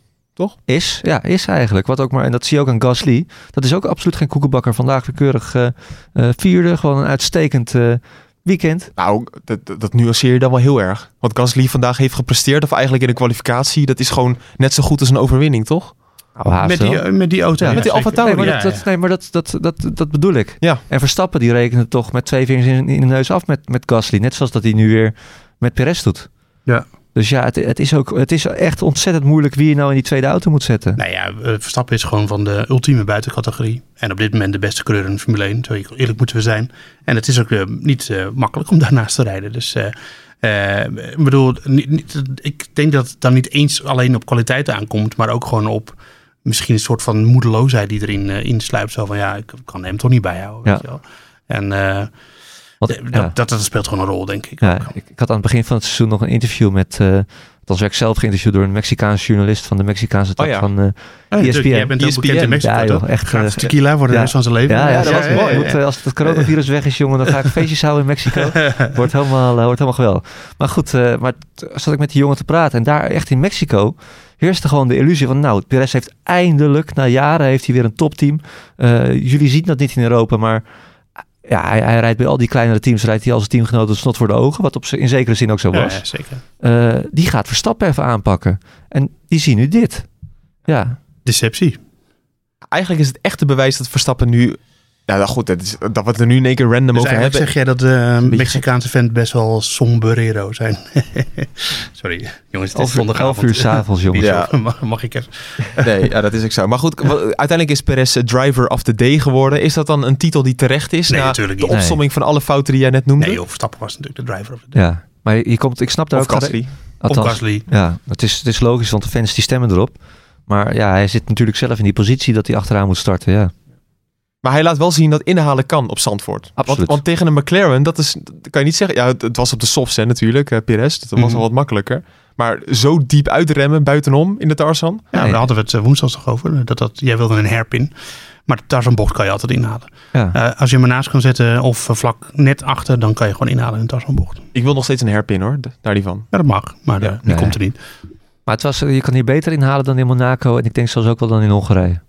Is, ja, is eigenlijk. Wat ook maar, en dat zie je ook aan Gasly. Dat is ook absoluut geen koekenbakker. Vandaag weer keurig eh, eh, vierde, gewoon een uitstekend eh, weekend. Nou, dat, dat, nuanceer je dan wel heel erg. Wat Gasly vandaag heeft gepresteerd, of eigenlijk in de kwalificatie, dat is gewoon net zo goed als een overwinning, toch? Nou, met die, met die auto. Ja, ja, met die. Alfa Tauri. Nee, maar, dat, dat, nee, maar dat, dat, dat, dat bedoel ik. Ja. En Verstappen die rekende toch met twee vingers in, in de neus af met, met Gasly. Net zoals dat hij nu weer met Perez doet. Ja. Dus ja, het, het, is ook, het is echt ontzettend moeilijk wie je nou in die tweede auto moet zetten. Nou ja, eh, Verstappen is gewoon van de ultieme buitencategorie. En op dit moment de beste coureur in de Formule 1. Zo eerlijk moeten we zijn. En het is ook eh, niet eh, makkelijk om <laughs> daarnaast te rijden. Dus ik bedoel, niet, niet- ik denk dat het dan niet eens alleen op kwaliteit aankomt. Maar ook gewoon op misschien een soort van moedeloosheid die erin eh, insluipt. Zo van ja, ik kan hem toch niet bijhouden. Weet Ja. je wel. En Want, dat, ja. dat, dat speelt gewoon een rol, denk ik. Ja, ik, ik had aan het begin van het seizoen nog een interview met... eh dan werd ik zelf geïnterviewd door een Mexicaanse journalist van de Mexicaanse tak Oh ja. van eh, Ja, natuurlijk. ESPN. Jij bent ook bekend in Mexico, Ja, toch? joh, echt, eh, tequila voor de ja. rest van zijn leven. Ja, ja, Ja, dat ja, was ja, mooi. ja, Moet, eh, als het coronavirus weg is, jongen, dan ga ik <laughs> feestjes houden in Mexico. wordt, helemaal, eh, wordt helemaal geweldig. Maar goed, eh, maar zat ik met die jongen te praten. En daar echt in Mexico heerste gewoon de illusie van... Nou, Perez heeft eindelijk, na jaren, heeft hij weer een topteam. Eh, jullie zien dat niet in Europa, maar... Ja, hij, hij rijdt bij al die kleinere teams, rijdt hij als een teamgenoot het snot voor de ogen. Wat op in zekere zin ook zo was. ja, zeker. Eh, die gaat Verstappen even aanpakken. En die zien nu dit. Ja, Deceptie. Eigenlijk is het echte bewijs dat Verstappen nu Ja, nou goed, dat, is, dat we het er nu in één keer random Dus over hebben. zeg jij dat de Mexicaanse fans best wel sombrero zijn. <laughs> Sorry, jongens, het is Elf, zondagavond. elf uur s'avonds, jongens. Ja. Mag, <laughs> mag ik even? Nee, ja, dat is ook zo. Maar goed, uiteindelijk is Perez driver of the day geworden. Is dat dan een titel die terecht is? Nee, na natuurlijk de niet. opsomming van alle fouten die jij net noemde? Nee, Verstappen was natuurlijk de driver of the day. Ja, maar je komt, ik snap daar of ook althans, Gasly. Ja, het is, het is logisch, want de fans die stemmen erop. Maar ja, hij zit natuurlijk zelf in die positie dat hij achteraan moet starten. Ja, Maar hij laat wel zien dat inhalen kan op Zandvoort. Absoluut. Want, want tegen een McLaren, dat is, dat kan je niet zeggen. Ja, het, het was op de softs hè, natuurlijk, eh, Perez. Dat was Mhm. al wat makkelijker. Maar zo diep uitremmen buitenom in de Tarzan. Ja, Nee. daar hadden we het eh, woensdag toch over. Dat, dat, jij wilde een hairpin. Maar daar zo'n bocht kan je altijd inhalen. ja. Eh, als je hem ernaast kan zetten of eh, vlak net achter, dan kan je gewoon inhalen in een Tarzanbocht. Ik wil nog steeds een hairpin hoor, daar die van. Ja, dat mag, maar Ja. eh, die Nee. komt er niet. Maar het was, je kan hier beter inhalen dan in Monaco. En ik denk zelfs ook wel dan in Hongarije.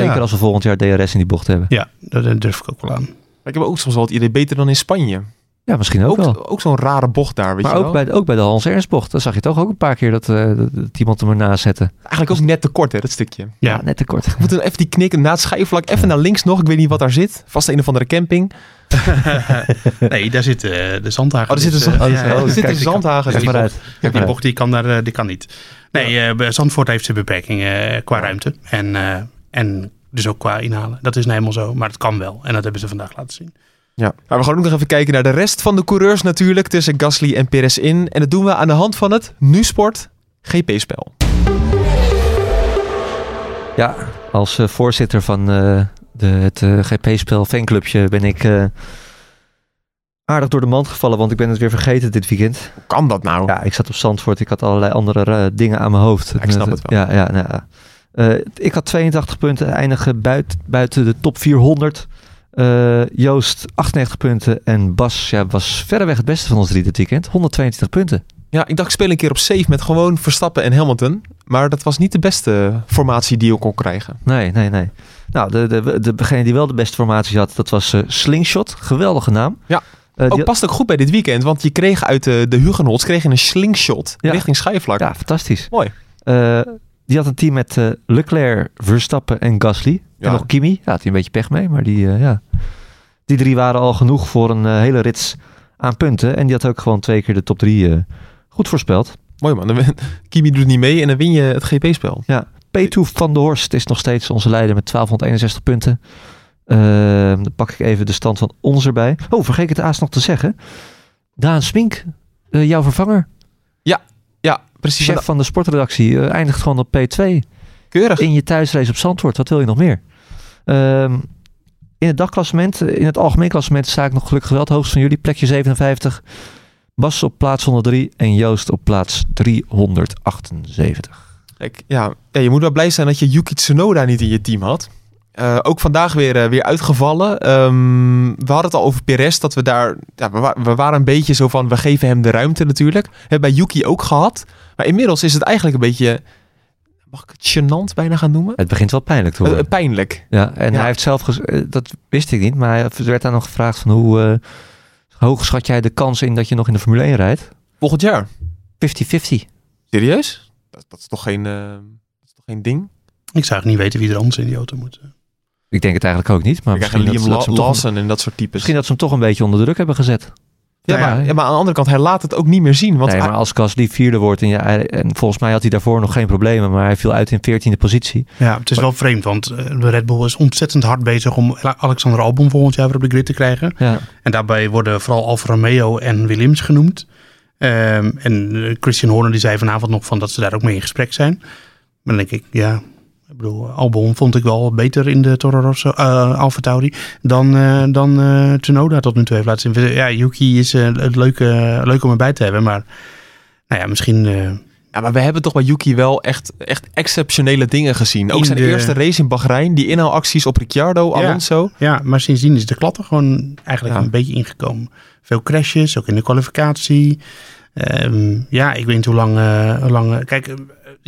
Zeker Ja. als we volgend jaar DRS in die bocht hebben. Ja, dat, durf ik ook wel aan. Ik heb ook soms wel het idee beter dan in Spanje. Ja, misschien ook, Ook, wel. ook, zo'n rare bocht daar, weet Maar je ook wel. bij, ook bij de Hans Ernst bocht. Dan zag je toch ook een paar keer dat, eh, dat, iemand hem ernaast zette. Eigenlijk ook net te kort hè, dat stukje. Ja, net te kort. We moeten even die knikken na het schijfvlak. Even naar links nog. Ik weet niet wat daar zit. Vast een of andere camping. <laughs> nee, daar zit eh, de zandhagen. Oh, er zit Dus, een, ja, ja, zit zandhagen. Kijk Die maar bocht. uit. die Kijk maar uit. bocht die kan, daar, eh, die kan niet. Nee, eh, Zandvoort heeft ze beperkingen eh, qua ruimte. En, eh, en dus ook qua inhalen. Dat is nou helemaal zo, maar het kan wel. En dat hebben ze vandaag laten zien. Ja. Maar we gaan ook nog even kijken naar de rest van de coureurs natuurlijk. Tussen Gasly en Perez in. En dat doen we aan de hand van het Nu-sport GP-spel. Ja, als eh, voorzitter van eh, de, het eh, GP-spel fanclubje ben ik eh, aardig door de mand gevallen, want ik ben het weer vergeten dit weekend. Hoe kan dat nou? Ja, ik zat op Zandvoort, ik had allerlei andere eh, dingen aan mijn hoofd. Ja, ik snap het wel. Ja, ja, nou, ja. Eh, ik had 82 punten, eindigen buiten, buiten de top 400. Eh, Joost 98 punten en Bas ja, was verreweg het beste van ons drie dit weekend. 122 punten. Ja, ik dacht ik speel een keer op safe met gewoon Verstappen en Hamilton. Maar dat was niet de beste formatie die je kon krijgen. Nee, nee, nee. Nou, de, de, de, degene die wel de beste formatie had, dat was eh, Slingshot. Geweldige naam. Ja. Die Ook past ook goed bij dit weekend. Want je kreeg uit de, de Hugenots kreeg een slingshot Ja. richting schijfvlak. Ja, fantastisch. Mooi. Die had een team met eh, Leclerc, Verstappen en Gasly. Ja. En nog Kimi. Ja, had hij een beetje pech mee, maar die, eh, ja. die drie waren al genoeg voor een eh, hele rits aan punten. En die had ook gewoon twee keer de top drie goed voorspeld. Mooi man. Dan Kimi doet niet mee en dan win je het GP-spel. P2 van de Horst is nog steeds onze leider met 1261 punten. Eh, dan pak ik even de stand van ons erbij. Oh, vergeet ik het aas nog te zeggen. Daan Smink, jouw vervanger, Ja, precies. chef van de sportredactie, eh, eindigt gewoon op P2. Keurig. in je thuisrace op Zandvoort. Wat wil je nog meer? Ehm, in het dagklassement, eh, in het algemeen klassement sta ik nog gelukkig wel het hoogst van jullie. Plekje 57. Bas op plaats 103 en Joost op plaats 378. Kijk, ja, ja, je moet wel blij zijn dat je Yuki Tsunoda niet in je team had. Eh, ook vandaag weer, weer uitgevallen. Ehm, we hadden het al over Perez, dat we daar... Ja, we, wa- we waren een beetje zo van, we geven hem de ruimte natuurlijk. Hebben bij Yuki ook gehad. Maar inmiddels is het eigenlijk een beetje... Mag ik het gênant bijna gaan noemen? Het begint wel pijnlijk te Eh, worden. pijnlijk. ja, en ja. hij heeft zelf, eh, dat wist ik niet, maar hij werd daar nog gevraagd van hoe eh, hoog schat jij de kans in dat je nog in de Formule 1 rijdt? 50-50. Volgend jaar. Serieus? Dat, dat, is toch geen, eh, dat is toch geen ding? Ik zou niet weten wie er anders in die auto moet. Ik denk het eigenlijk ook niet, maar misschien dat, Liam dat ze La- hem toch, een- Lawson en dat soort types. misschien dat ze hem toch een beetje onder de druk hebben gezet. Ja, Nou ja, maar, ja, maar aan de andere kant, hij laat het ook niet meer zien. Want nee, maar als Gasly vierde wordt en, ja, hij- en volgens mij had hij daarvoor nog geen problemen, maar hij viel uit in veertiende positie. Ja, het is wel vreemd, want eh, de Red Bull is ontzettend hard bezig om Alexander Albon volgend jaar weer op de grid te krijgen. Ja, En daarbij worden vooral Alfa Romeo en Williams genoemd. Ehm, en eh, Christian Horner die zei vanavond nog van dat ze daar ook mee in gesprek zijn. Maar dan denk ik, ja, ik bedoel, Albon vond ik wel beter in de Toro Rosso, eh Alfa Tauri dan, eh dan eh Tsunoda tot nu toe heeft laten zien. Ja, Yuki is het leuke, leuk om erbij te hebben, maar nou ja, misschien... Ja, maar we hebben toch bij Yuki wel echt, echt exceptionele dingen gezien. Ook zijn de- eerste race in Bahrein, die inhaalacties op Ricciardo, Ja. Alonso. Ja, maar sindsdien is de klatter gewoon eigenlijk Ja. een beetje ingekomen. Veel crashes, ook in de kwalificatie. Ehm, ja, ik weet niet hoe lang... hoe lang kijk,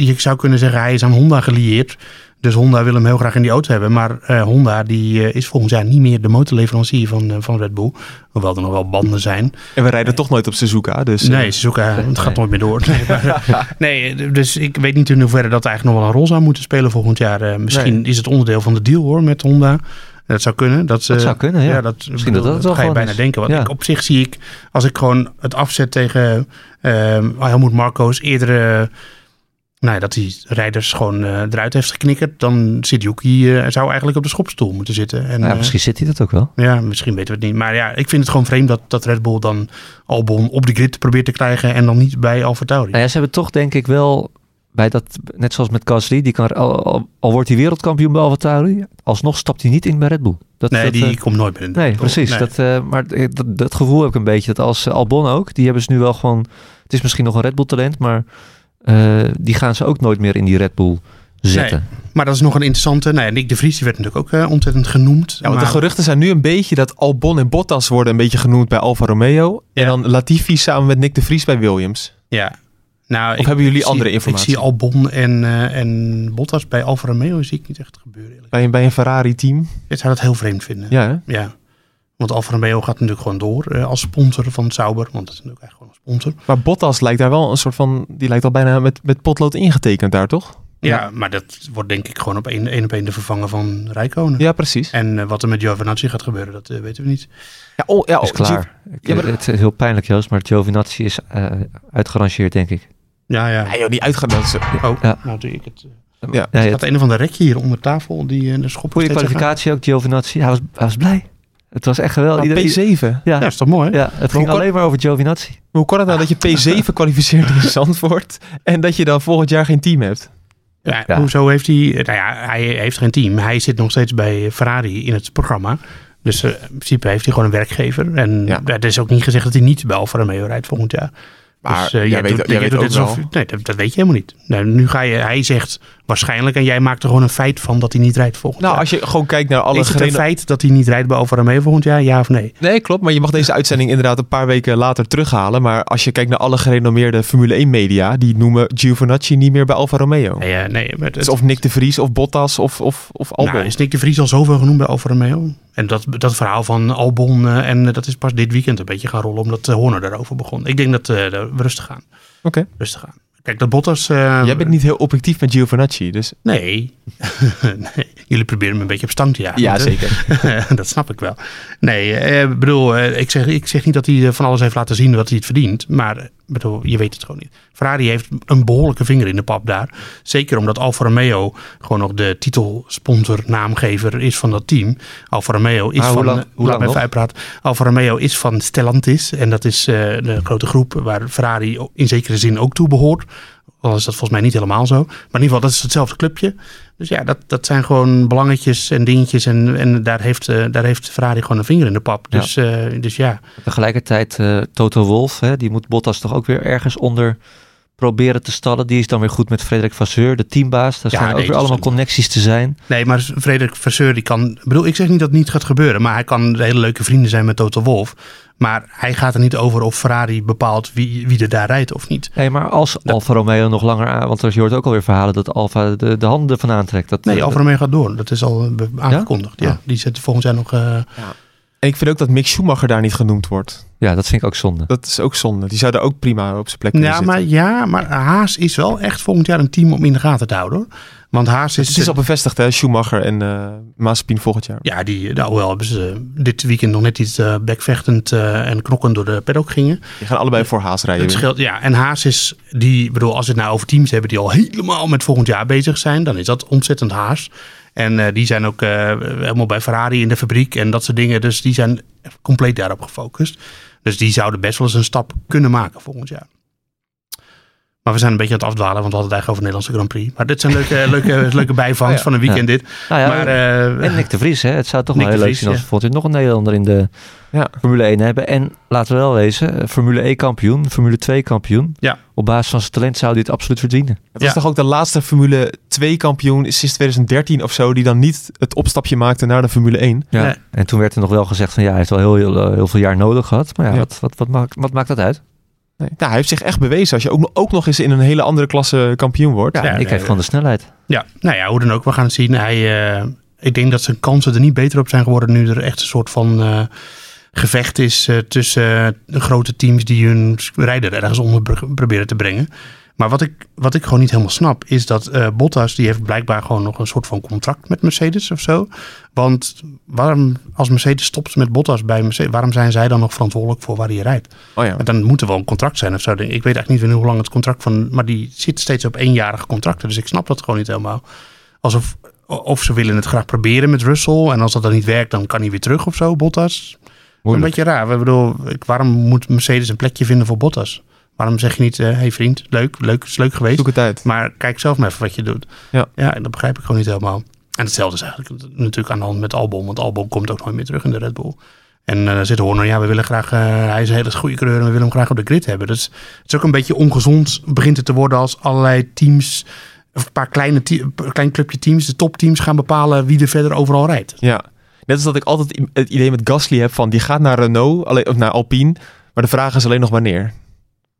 je zou kunnen zeggen hij is aan Honda gelieerd. Dus Honda wil hem heel graag in die auto hebben. Maar eh, Honda die, eh, is volgens jaar niet meer de motorleverancier van, eh, van Red Bull. Hoewel er nog wel banden zijn. En we rijden toch nooit op Suzuka. Dus, Nee, Suzuka, <laughs> het gaat nooit meer door. Nee, maar, <laughs> nee, dus ik weet niet in hoeverre dat eigenlijk nog wel een rol zou moeten spelen volgend jaar. Misschien is het onderdeel van de deal hoor met Honda. Dat zou kunnen. Dat, Dat zou kunnen, ja. dat, Misschien dat dat wel ga je bijna is. denken. Want Ja. ik, op zich zie ik, als ik gewoon het afzet tegen ehm Helmoet Marco's eerdere... Nou dat hij rijders gewoon eh, eruit heeft geknikkerd. Dan zit Yuki, eh, zou eigenlijk op de schopstoel moeten zitten. En, Ja, eh, misschien zit hij dat ook wel. ja, misschien weten we het niet. Maar ja, ik vind het gewoon vreemd dat, dat Red Bull dan Albon op de grid probeert te krijgen en dan niet bij Alfa Tauri. Nou ja, ze hebben toch denk ik wel bij dat, net zoals met Gasly, die kan, al, al, al wordt hij wereldkampioen bij AlphaTauri, alsnog stapt hij niet in bij Red Bull. Dat, nee, dat, die komt nooit meer in de nee, Bull. precies. Nee. Dat, maar dat, dat gevoel heb ik een beetje. Dat als Albon ook, die hebben ze nu wel gewoon... Het is misschien nog een Red Bull talent, maar eh, die gaan ze ook nooit meer in die Red Bull zetten. Maar dat is nog een interessante. Nou ja, Nick de Vries die werd natuurlijk ook eh, ontzettend genoemd. Ja, want maar, de geruchten zijn nu een beetje dat Albon en Bottas worden een beetje genoemd bij Alfa Romeo. En dan Latifi samen met Nick de Vries bij Williams. Ja. Nou, Of hebben jullie andere informatie? Ik zie Albon en, eh, en Bottas bij Alfa Romeo zie ik niet echt gebeuren. Eerlijk. Bij een, bij een Ferrari-team. Ik zou dat heel vreemd vinden. Ja, hè? Ja. Want Alfa Romeo gaat natuurlijk gewoon door eh, als sponsor van Sauber. Want dat is natuurlijk echt gewoon een sponsor. Maar Bottas lijkt daar wel een soort van... Die lijkt al bijna met, met potlood ingetekend daar, toch? Ja, maar dat wordt denk ik gewoon op één, één op één de vervanger van Rijkonen. Ja, precies. En eh, wat er met Giovinazzi gaat gebeuren, dat eh, weten we niet. Ja, oh, ja, is oh, klaar. Ik- Ja, maar- Het is heel pijnlijk, Joost, maar Giovinazzi is eh, uitgerangeerd, denk ik. Ja, ja. Ja, joh, die is, Oh, Ja. nou doe ik het. Ja. Ja, Er het- staat een of ander rekje hier onder tafel. Die de schop Goede kwalificatie ook, Giovinazzi. Hij was, hij was blij. Het was echt geweldig. Maar Ieder- P7. gaat. ja, Ja, is toch mooi? ja, het ging kon- alleen maar over Giovinazzi. Hoe kan het nou dat je P7 <laughs> kwalificeert in Zandvoort en dat je dan volgend jaar geen team hebt? Ja, Ja. Hoezo heeft hij... Nou ja, hij heeft geen team. Hij zit nog steeds bij Ferrari in het programma. Dus eh, in principe heeft hij gewoon een werkgever. En Ja. het is ook niet gezegd dat hij niet bij Alfa Romeo rijdt volgend jaar. Maar dus, eh, jij weet- doet- jij weet doet ook Nee, dat, dat weet je helemaal niet. Nou, nu ga je... Hij zegt waarschijnlijk en jij maakt er gewoon een feit van dat hij niet rijdt volgend Nou, jaar. als je gewoon kijkt naar alle is het een feit dat hij niet rijdt bij Alfa Romeo volgend jaar? Ja of nee? Nee, klopt. Maar je mag deze uitzending inderdaad een paar weken later terughalen. Maar als je kijkt naar alle gerenommeerde Formule 1 media, die noemen Giovinazzi niet meer bij Alfa Romeo. Nee, eh, nee maar het, Dus of Nick de Vries of Bottas of, of, of Albon. Nou, is Nick de Vries al zoveel genoemd bij Alfa Romeo? En dat, dat verhaal van Albon, eh, en eh, dat is pas dit weekend een beetje gaan rollen, omdat Horner daarover begon. Ik denk dat we rustig gaan. Oké. Rustig gaan. Kijk, dat Bottas... eh, Jij bent niet heel objectief met Giovinazzi, dus... Nee. <laughs> nee. Jullie proberen me een beetje op stang te jagen. Ja, zeker. <laughs> dat snap ik wel. Nee, eh, ik bedoel, eh, ik, zeg, ik zeg niet dat hij eh, van alles heeft laten zien wat hij het verdient. Maar bedoel, je weet het gewoon niet. Ferrari heeft een behoorlijke vinger in de pap daar. Zeker omdat Alfa Romeo gewoon nog de titelsponsor, naamgever is van dat team. Alfa Romeo is Maar hoe van... lang- hoe lang even uitpraten. Alfa Romeo is van Stellantis. En dat is eh, de grote groep waar Ferrari in zekere zin ook toe behoort. Al is dat volgens mij niet helemaal zo. Maar in ieder geval, dat is hetzelfde clubje. Dus ja, dat, dat zijn gewoon belangetjes en dingetjes. En, en daar, heeft, eh, daar heeft Ferrari gewoon een vinger in de pap. Ja. Dus, eh, dus ja, Tegelijkertijd eh, Toto Wolf, hè, die moet Bottas toch ook weer ergens onder proberen te stallen. Die is dan weer goed met Frederik Vasseur, de teambaas. Daar Ja, nee, ook weer allemaal connecties te zijn. nee, maar Frederik Vasseur, die kan... Ik bedoel, ik zeg niet dat het niet gaat gebeuren. Maar hij kan hele leuke vrienden zijn met Toto Wolf. Maar hij gaat er niet over of Ferrari bepaalt wie, wie er daar rijdt of niet. Nee, maar als Alfa Romeo nog langer aan... Want je hoort ook alweer verhalen dat Alfa de, de handen ervan aantrekt. Dat, Nee, eh, Alfa Romeo gaat door. Dat is al aangekondigd. Ja? Ja? Die zet volgend jaar nog... eh, En ik vind ook dat Mick Schumacher daar niet genoemd wordt. Ja, dat vind ik ook zonde. Dat is ook zonde. Die zou daar ook prima op zijn plek kunnen Ja zitten. maar, ja, maar Haas is wel echt volgend jaar een team om in de gaten te houden. Hoor. Want Haas is... Het is al bevestigd, hè? Schumacher en eh Mazepin volgend jaar. Ja, die, nou, wel hebben ze dit weekend nog net iets eh, bekvechtend eh, en knokkend door de paddock gingen. Die gaan allebei voor Haas rijden. Het scheelt, ja, en Haas is, die, bedoel, als we het nou over teams hebben die al helemaal met volgend jaar bezig zijn, dan is dat ontzettend Haas. En eh, die zijn ook eh, helemaal bij Ferrari in de fabriek en dat soort dingen. Dus die zijn compleet daarop gefocust. Dus die zouden best wel eens een stap kunnen maken volgend jaar. Maar we zijn een beetje aan het afdwalen, want we hadden het eigenlijk over de Nederlandse Grand Prix. Maar dit zijn leuke, <laughs> leuke, leuke bijvangst Oh ja. van een weekend dit. Nou ja, maar, eh, en Nick de Vries, hè. Het zou toch Nick wel heel leuk zijn als we nog een Nederlander in de Ja. Formule 1 hebben. En laten we wel wezen, eh, Formule E kampioen, Formule 2 kampioen. Ja. Op basis van zijn talent zou hij het absoluut verdienen. Het was Ja. toch ook de laatste Formule 2 kampioen sinds 2013 of zo, die dan niet het opstapje maakte naar de Formule 1. Ja. Nee. En toen werd er nog wel gezegd van ja, hij heeft wel heel, heel, heel veel jaar nodig gehad. Maar ja, Ja. Wat, wat, wat, maakt, wat maakt dat uit? Nee. Nou, hij heeft zich echt bewezen als je ook, ook nog eens in een hele andere klasse kampioen wordt. Ja, Ja, ik nee, heeft gewoon de snelheid. Ja, nou ja, hoe dan ook. We gaan het zien. Hij, eh, ik denk dat zijn kansen er niet beter op zijn geworden nu er echt een soort van eh, gevecht is eh, tussen de grote teams die hun rijder ergens onder proberen te brengen. Maar wat ik, wat ik gewoon niet helemaal snap, is dat eh, Bottas, die heeft blijkbaar gewoon nog een soort van contract met Mercedes of zo. Want waarom, als Mercedes stopt met Bottas bij Mercedes, waarom zijn zij dan nog verantwoordelijk voor waar hij rijdt? Oh ja. Dan moet er wel een contract zijn of zo. Ik weet eigenlijk niet hoe lang het contract van, maar die zit steeds op eenjarige contracten. Dus ik snap dat gewoon niet helemaal. Alsof of ze willen het graag proberen met Russell. En als dat dan niet werkt, dan kan hij weer terug of zo, Bottas. Een beetje raar. Ik bedoel, ik- waarom moet Mercedes een plekje vinden voor Bottas? Waarom zeg je niet, hé hey vriend, leuk, leuk, is leuk geweest. Zoek het uit. Maar kijk zelf maar even wat je doet. Ja. ja, dat begrijp ik gewoon niet helemaal. En hetzelfde is eigenlijk natuurlijk aan de hand met Albon. Want Albon komt ook nooit meer terug in de Red Bull. En eh, dan zit Horner, ja, we willen graag, eh, hij is een hele goede coureur en we willen hem graag op de grid hebben. Dus het is ook een beetje ongezond, begint het te worden als allerlei teams, of een paar kleine een klein clubje teams, de topteams gaan bepalen wie er verder overal rijdt. Ja. Net als dat ik altijd het idee met Gasly heb van die gaat naar Renault, alleen, of naar Alpine. Maar de vraag is alleen nog wanneer.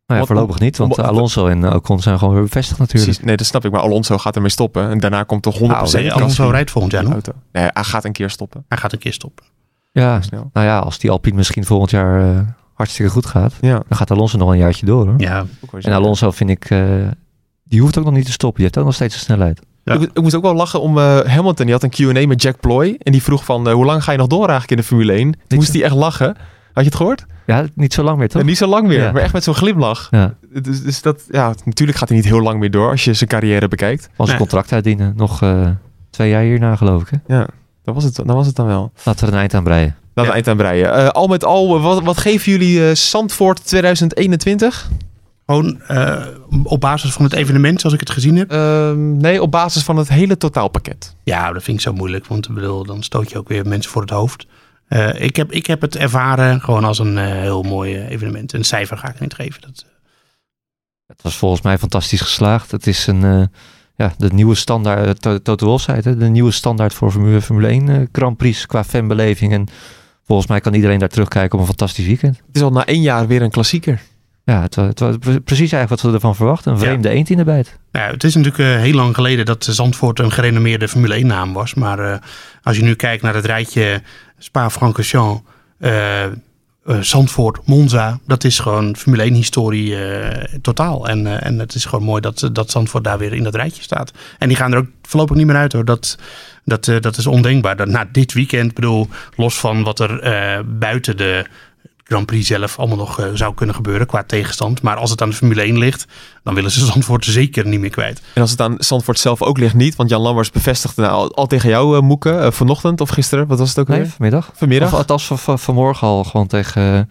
Nou ja, Wat- voorlopig niet, want wat- Alonso en Ocon zijn gewoon weer bevestigd natuurlijk. Precies. Nee, dat snap ik. Maar Alonso gaat ermee stoppen. En daarna komt toch 100% Nou, Nee, Gasly Alonso rijdt volgend jaar in de nog. auto. Nee, hij gaat een keer stoppen. Hij gaat een keer stoppen. Ja, Snel. nou ja, als die Alpine misschien volgend jaar eh, hartstikke goed gaat, Ja. dan gaat Alonso nog een jaartje door hoor. Ja, En Alonso vind ik, eh, die hoeft ook nog niet te stoppen. Die heeft ook nog steeds een snelheid. Ja. Ik, ik moest ook wel lachen om eh, Hamilton. Die had een Q&A met Jack Ploy. En die vroeg van, eh, hoe lang ga je nog door eigenlijk in de Formule 1? Toen moest hij echt lachen. Had je het gehoord? Ja, niet zo lang meer toch? En niet zo lang meer, Ja. maar echt met zo'n glimlach. Ja, Dus, dus dat, ja, natuurlijk gaat hij niet heel lang meer door als je zijn carrière bekijkt. als Nee. contract uitdienen. Nog eh, twee jaar hierna geloof ik. Hè? Ja, dat was het, dat was het dan wel. Laten we er een eind aan breien. Laten we Ja. eind aan breien. Eh, al met al, wat, wat geven jullie eh Zandvoort 2021? gewoon eh, op basis van het evenement zoals ik het gezien heb. Ehm, nee, op basis van het hele totaalpakket. Ja, dat vind ik zo moeilijk, want ik bedoel, dan stoot je ook weer mensen voor het hoofd. Eh, ik, heb, ik heb het ervaren gewoon als een eh, heel mooi eh, evenement. Een cijfer ga ik niet geven. Dat, eh, Het was volgens mij fantastisch geslaagd. Het is een, eh, ja, de nieuwe standaard, to- Toto Wolff zei het, hè, de nieuwe standaard voor Formule, Formule 1 eh, Grand Prix qua fanbeleving. En volgens mij kan iedereen daar terugkijken op een fantastisch weekend. Het is al na één jaar weer een klassieker. Ja, het, wa- het was pre- precies eigenlijk wat we ervan verwachten. Een Ja. vreemde eend in de bijt. Nou, het is natuurlijk eh, heel lang geleden dat Zandvoort een gerenommeerde Formule 1 naam was. Maar eh, als je nu kijkt naar het rijtje Spa-Francorchamps, eh, eh, Zandvoort, Monza, dat is gewoon Formule 1 historie totaal. En, en het is gewoon mooi dat, dat Zandvoort daar weer in dat rijtje staat. En die gaan er ook voorlopig niet meer uit hoor. Dat, dat, dat is ondenkbaar. Dat na dit weekend, bedoel, los van wat er buiten de Grand Prix zelf allemaal nog eh, zou kunnen gebeuren qua tegenstand. Maar als het aan de Formule 1 ligt, dan willen ze <laughs> Zandvoort zeker niet meer kwijt. En als het aan Zandvoort zelf ook ligt, niet. Want Jan Lammers bevestigde nou al, al tegen jou, eh, Moeke, eh, vanochtend of gisteren. Wat was het ook Nee, alweer? vanmiddag. Vanmiddag. Of althans van, van, vanmorgen al gewoon tegen...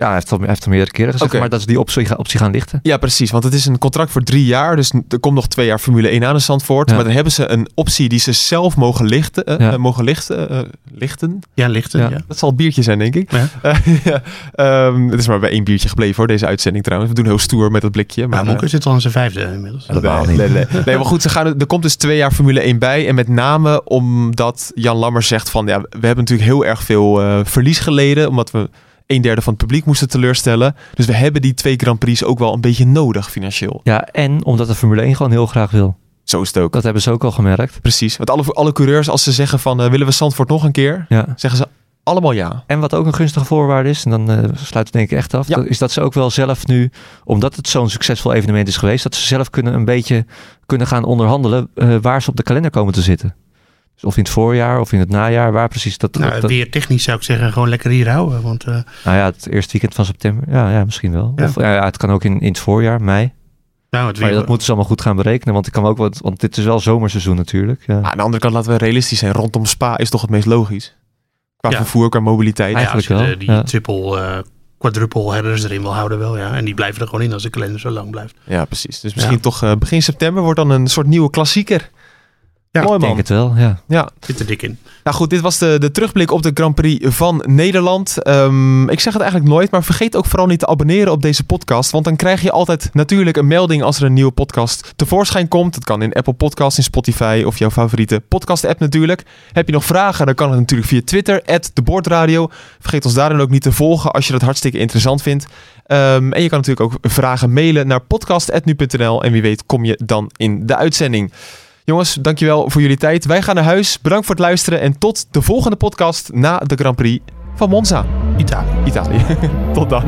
ja, hij heeft, al, hij heeft al meerdere keren gezegd, maar dat ze die optie, optie gaan lichten. Ja, precies. Want het is een contract voor drie jaar. Dus er komt nog twee jaar Formule 1 aan in Zandvoort. Ja. Maar dan hebben ze een optie die ze zelf mogen lichten. eh, Ja. eh, mogen lichten, eh, lichten. Ja, lichten. Ja. Ja. Dat zal een biertje zijn, denk ik. Ja. <laughs> Ja. Ehm, het is maar bij één biertje gebleven hoor, deze uitzending trouwens. We doen heel stoer met dat blikje. Maar, Monke zit al aan zijn vijfde inmiddels. Nee, niet. Nee, nee. <laughs> nee, maar goed, ze gaan, er komt dus twee jaar Formule 1 bij. En met name omdat Jan Lammers zegt van... Ja, we hebben natuurlijk heel erg veel verlies geleden. Omdat we een derde van het publiek moesten teleurstellen. Dus we hebben die twee Grand Prix ook wel een beetje nodig financieel. Ja, en omdat de Formule 1 gewoon heel graag wil. Zo is het ook. Dat hebben ze ook al gemerkt. Precies. Want alle, alle coureurs, als ze zeggen van... eh, willen we Zandvoort nog een keer? Ja. Zeggen ze allemaal ja. En wat ook een gunstige voorwaarde is, en dan eh sluit het denk ik echt af, Ja. is dat ze ook wel zelf nu, omdat het zo'n succesvol evenement is geweest, dat ze zelf kunnen een beetje kunnen gaan onderhandelen eh, waar ze op de kalender komen te zitten. Dus of in het voorjaar of in het najaar, waar precies dat. Nou, dat- weer technisch zou ik zeggen, gewoon lekker hier houden. Want eh, nou ja, het eerste weekend van september. Ja, ja misschien wel. Ja. Of ja, het kan ook in, in het voorjaar, mei. nou, het Maar weer, dat moeten ze allemaal goed gaan berekenen, want ik kan ook wat, want dit is wel zomerseizoen natuurlijk. Ja. Aan de andere kant, laten we realistisch zijn. Rondom Spa is toch het meest logisch. Qua Ja. vervoer, qua mobiliteit. nou ja, als je eigenlijk de, wel, die ja. triple, eh quadruple headers erin wil houden wel, ja. En die blijven er gewoon in als de kalender zo lang blijft. Ja, precies. Dus misschien Ja. toch eh, begin september wordt dan een soort nieuwe klassieker. Ja, Mooi ik denk man. het wel, ja. Ja, Zit er dik in. nou goed, dit was de, de terugblik op de Grand Prix van Nederland. Ehm, ik zeg het eigenlijk nooit, maar vergeet ook vooral niet te abonneren op deze podcast. Want dan krijg je altijd natuurlijk een melding als er een nieuwe podcast tevoorschijn komt. Dat kan in Apple Podcasts, in Spotify of jouw favoriete podcast-app natuurlijk. Heb je nog vragen, dan kan het natuurlijk via Twitter, @debordradio. Vergeet ons daarin ook niet te volgen als je dat hartstikke interessant vindt. Ehm, en je kan natuurlijk ook vragen mailen naar podcast.nu.nl. En wie weet kom je dan in de uitzending. Jongens, dankjewel voor jullie tijd. Wij gaan naar huis. Bedankt voor het luisteren. En tot de volgende podcast na de Grand Prix van Monza, Italië. Italië. <laughs> tot dan.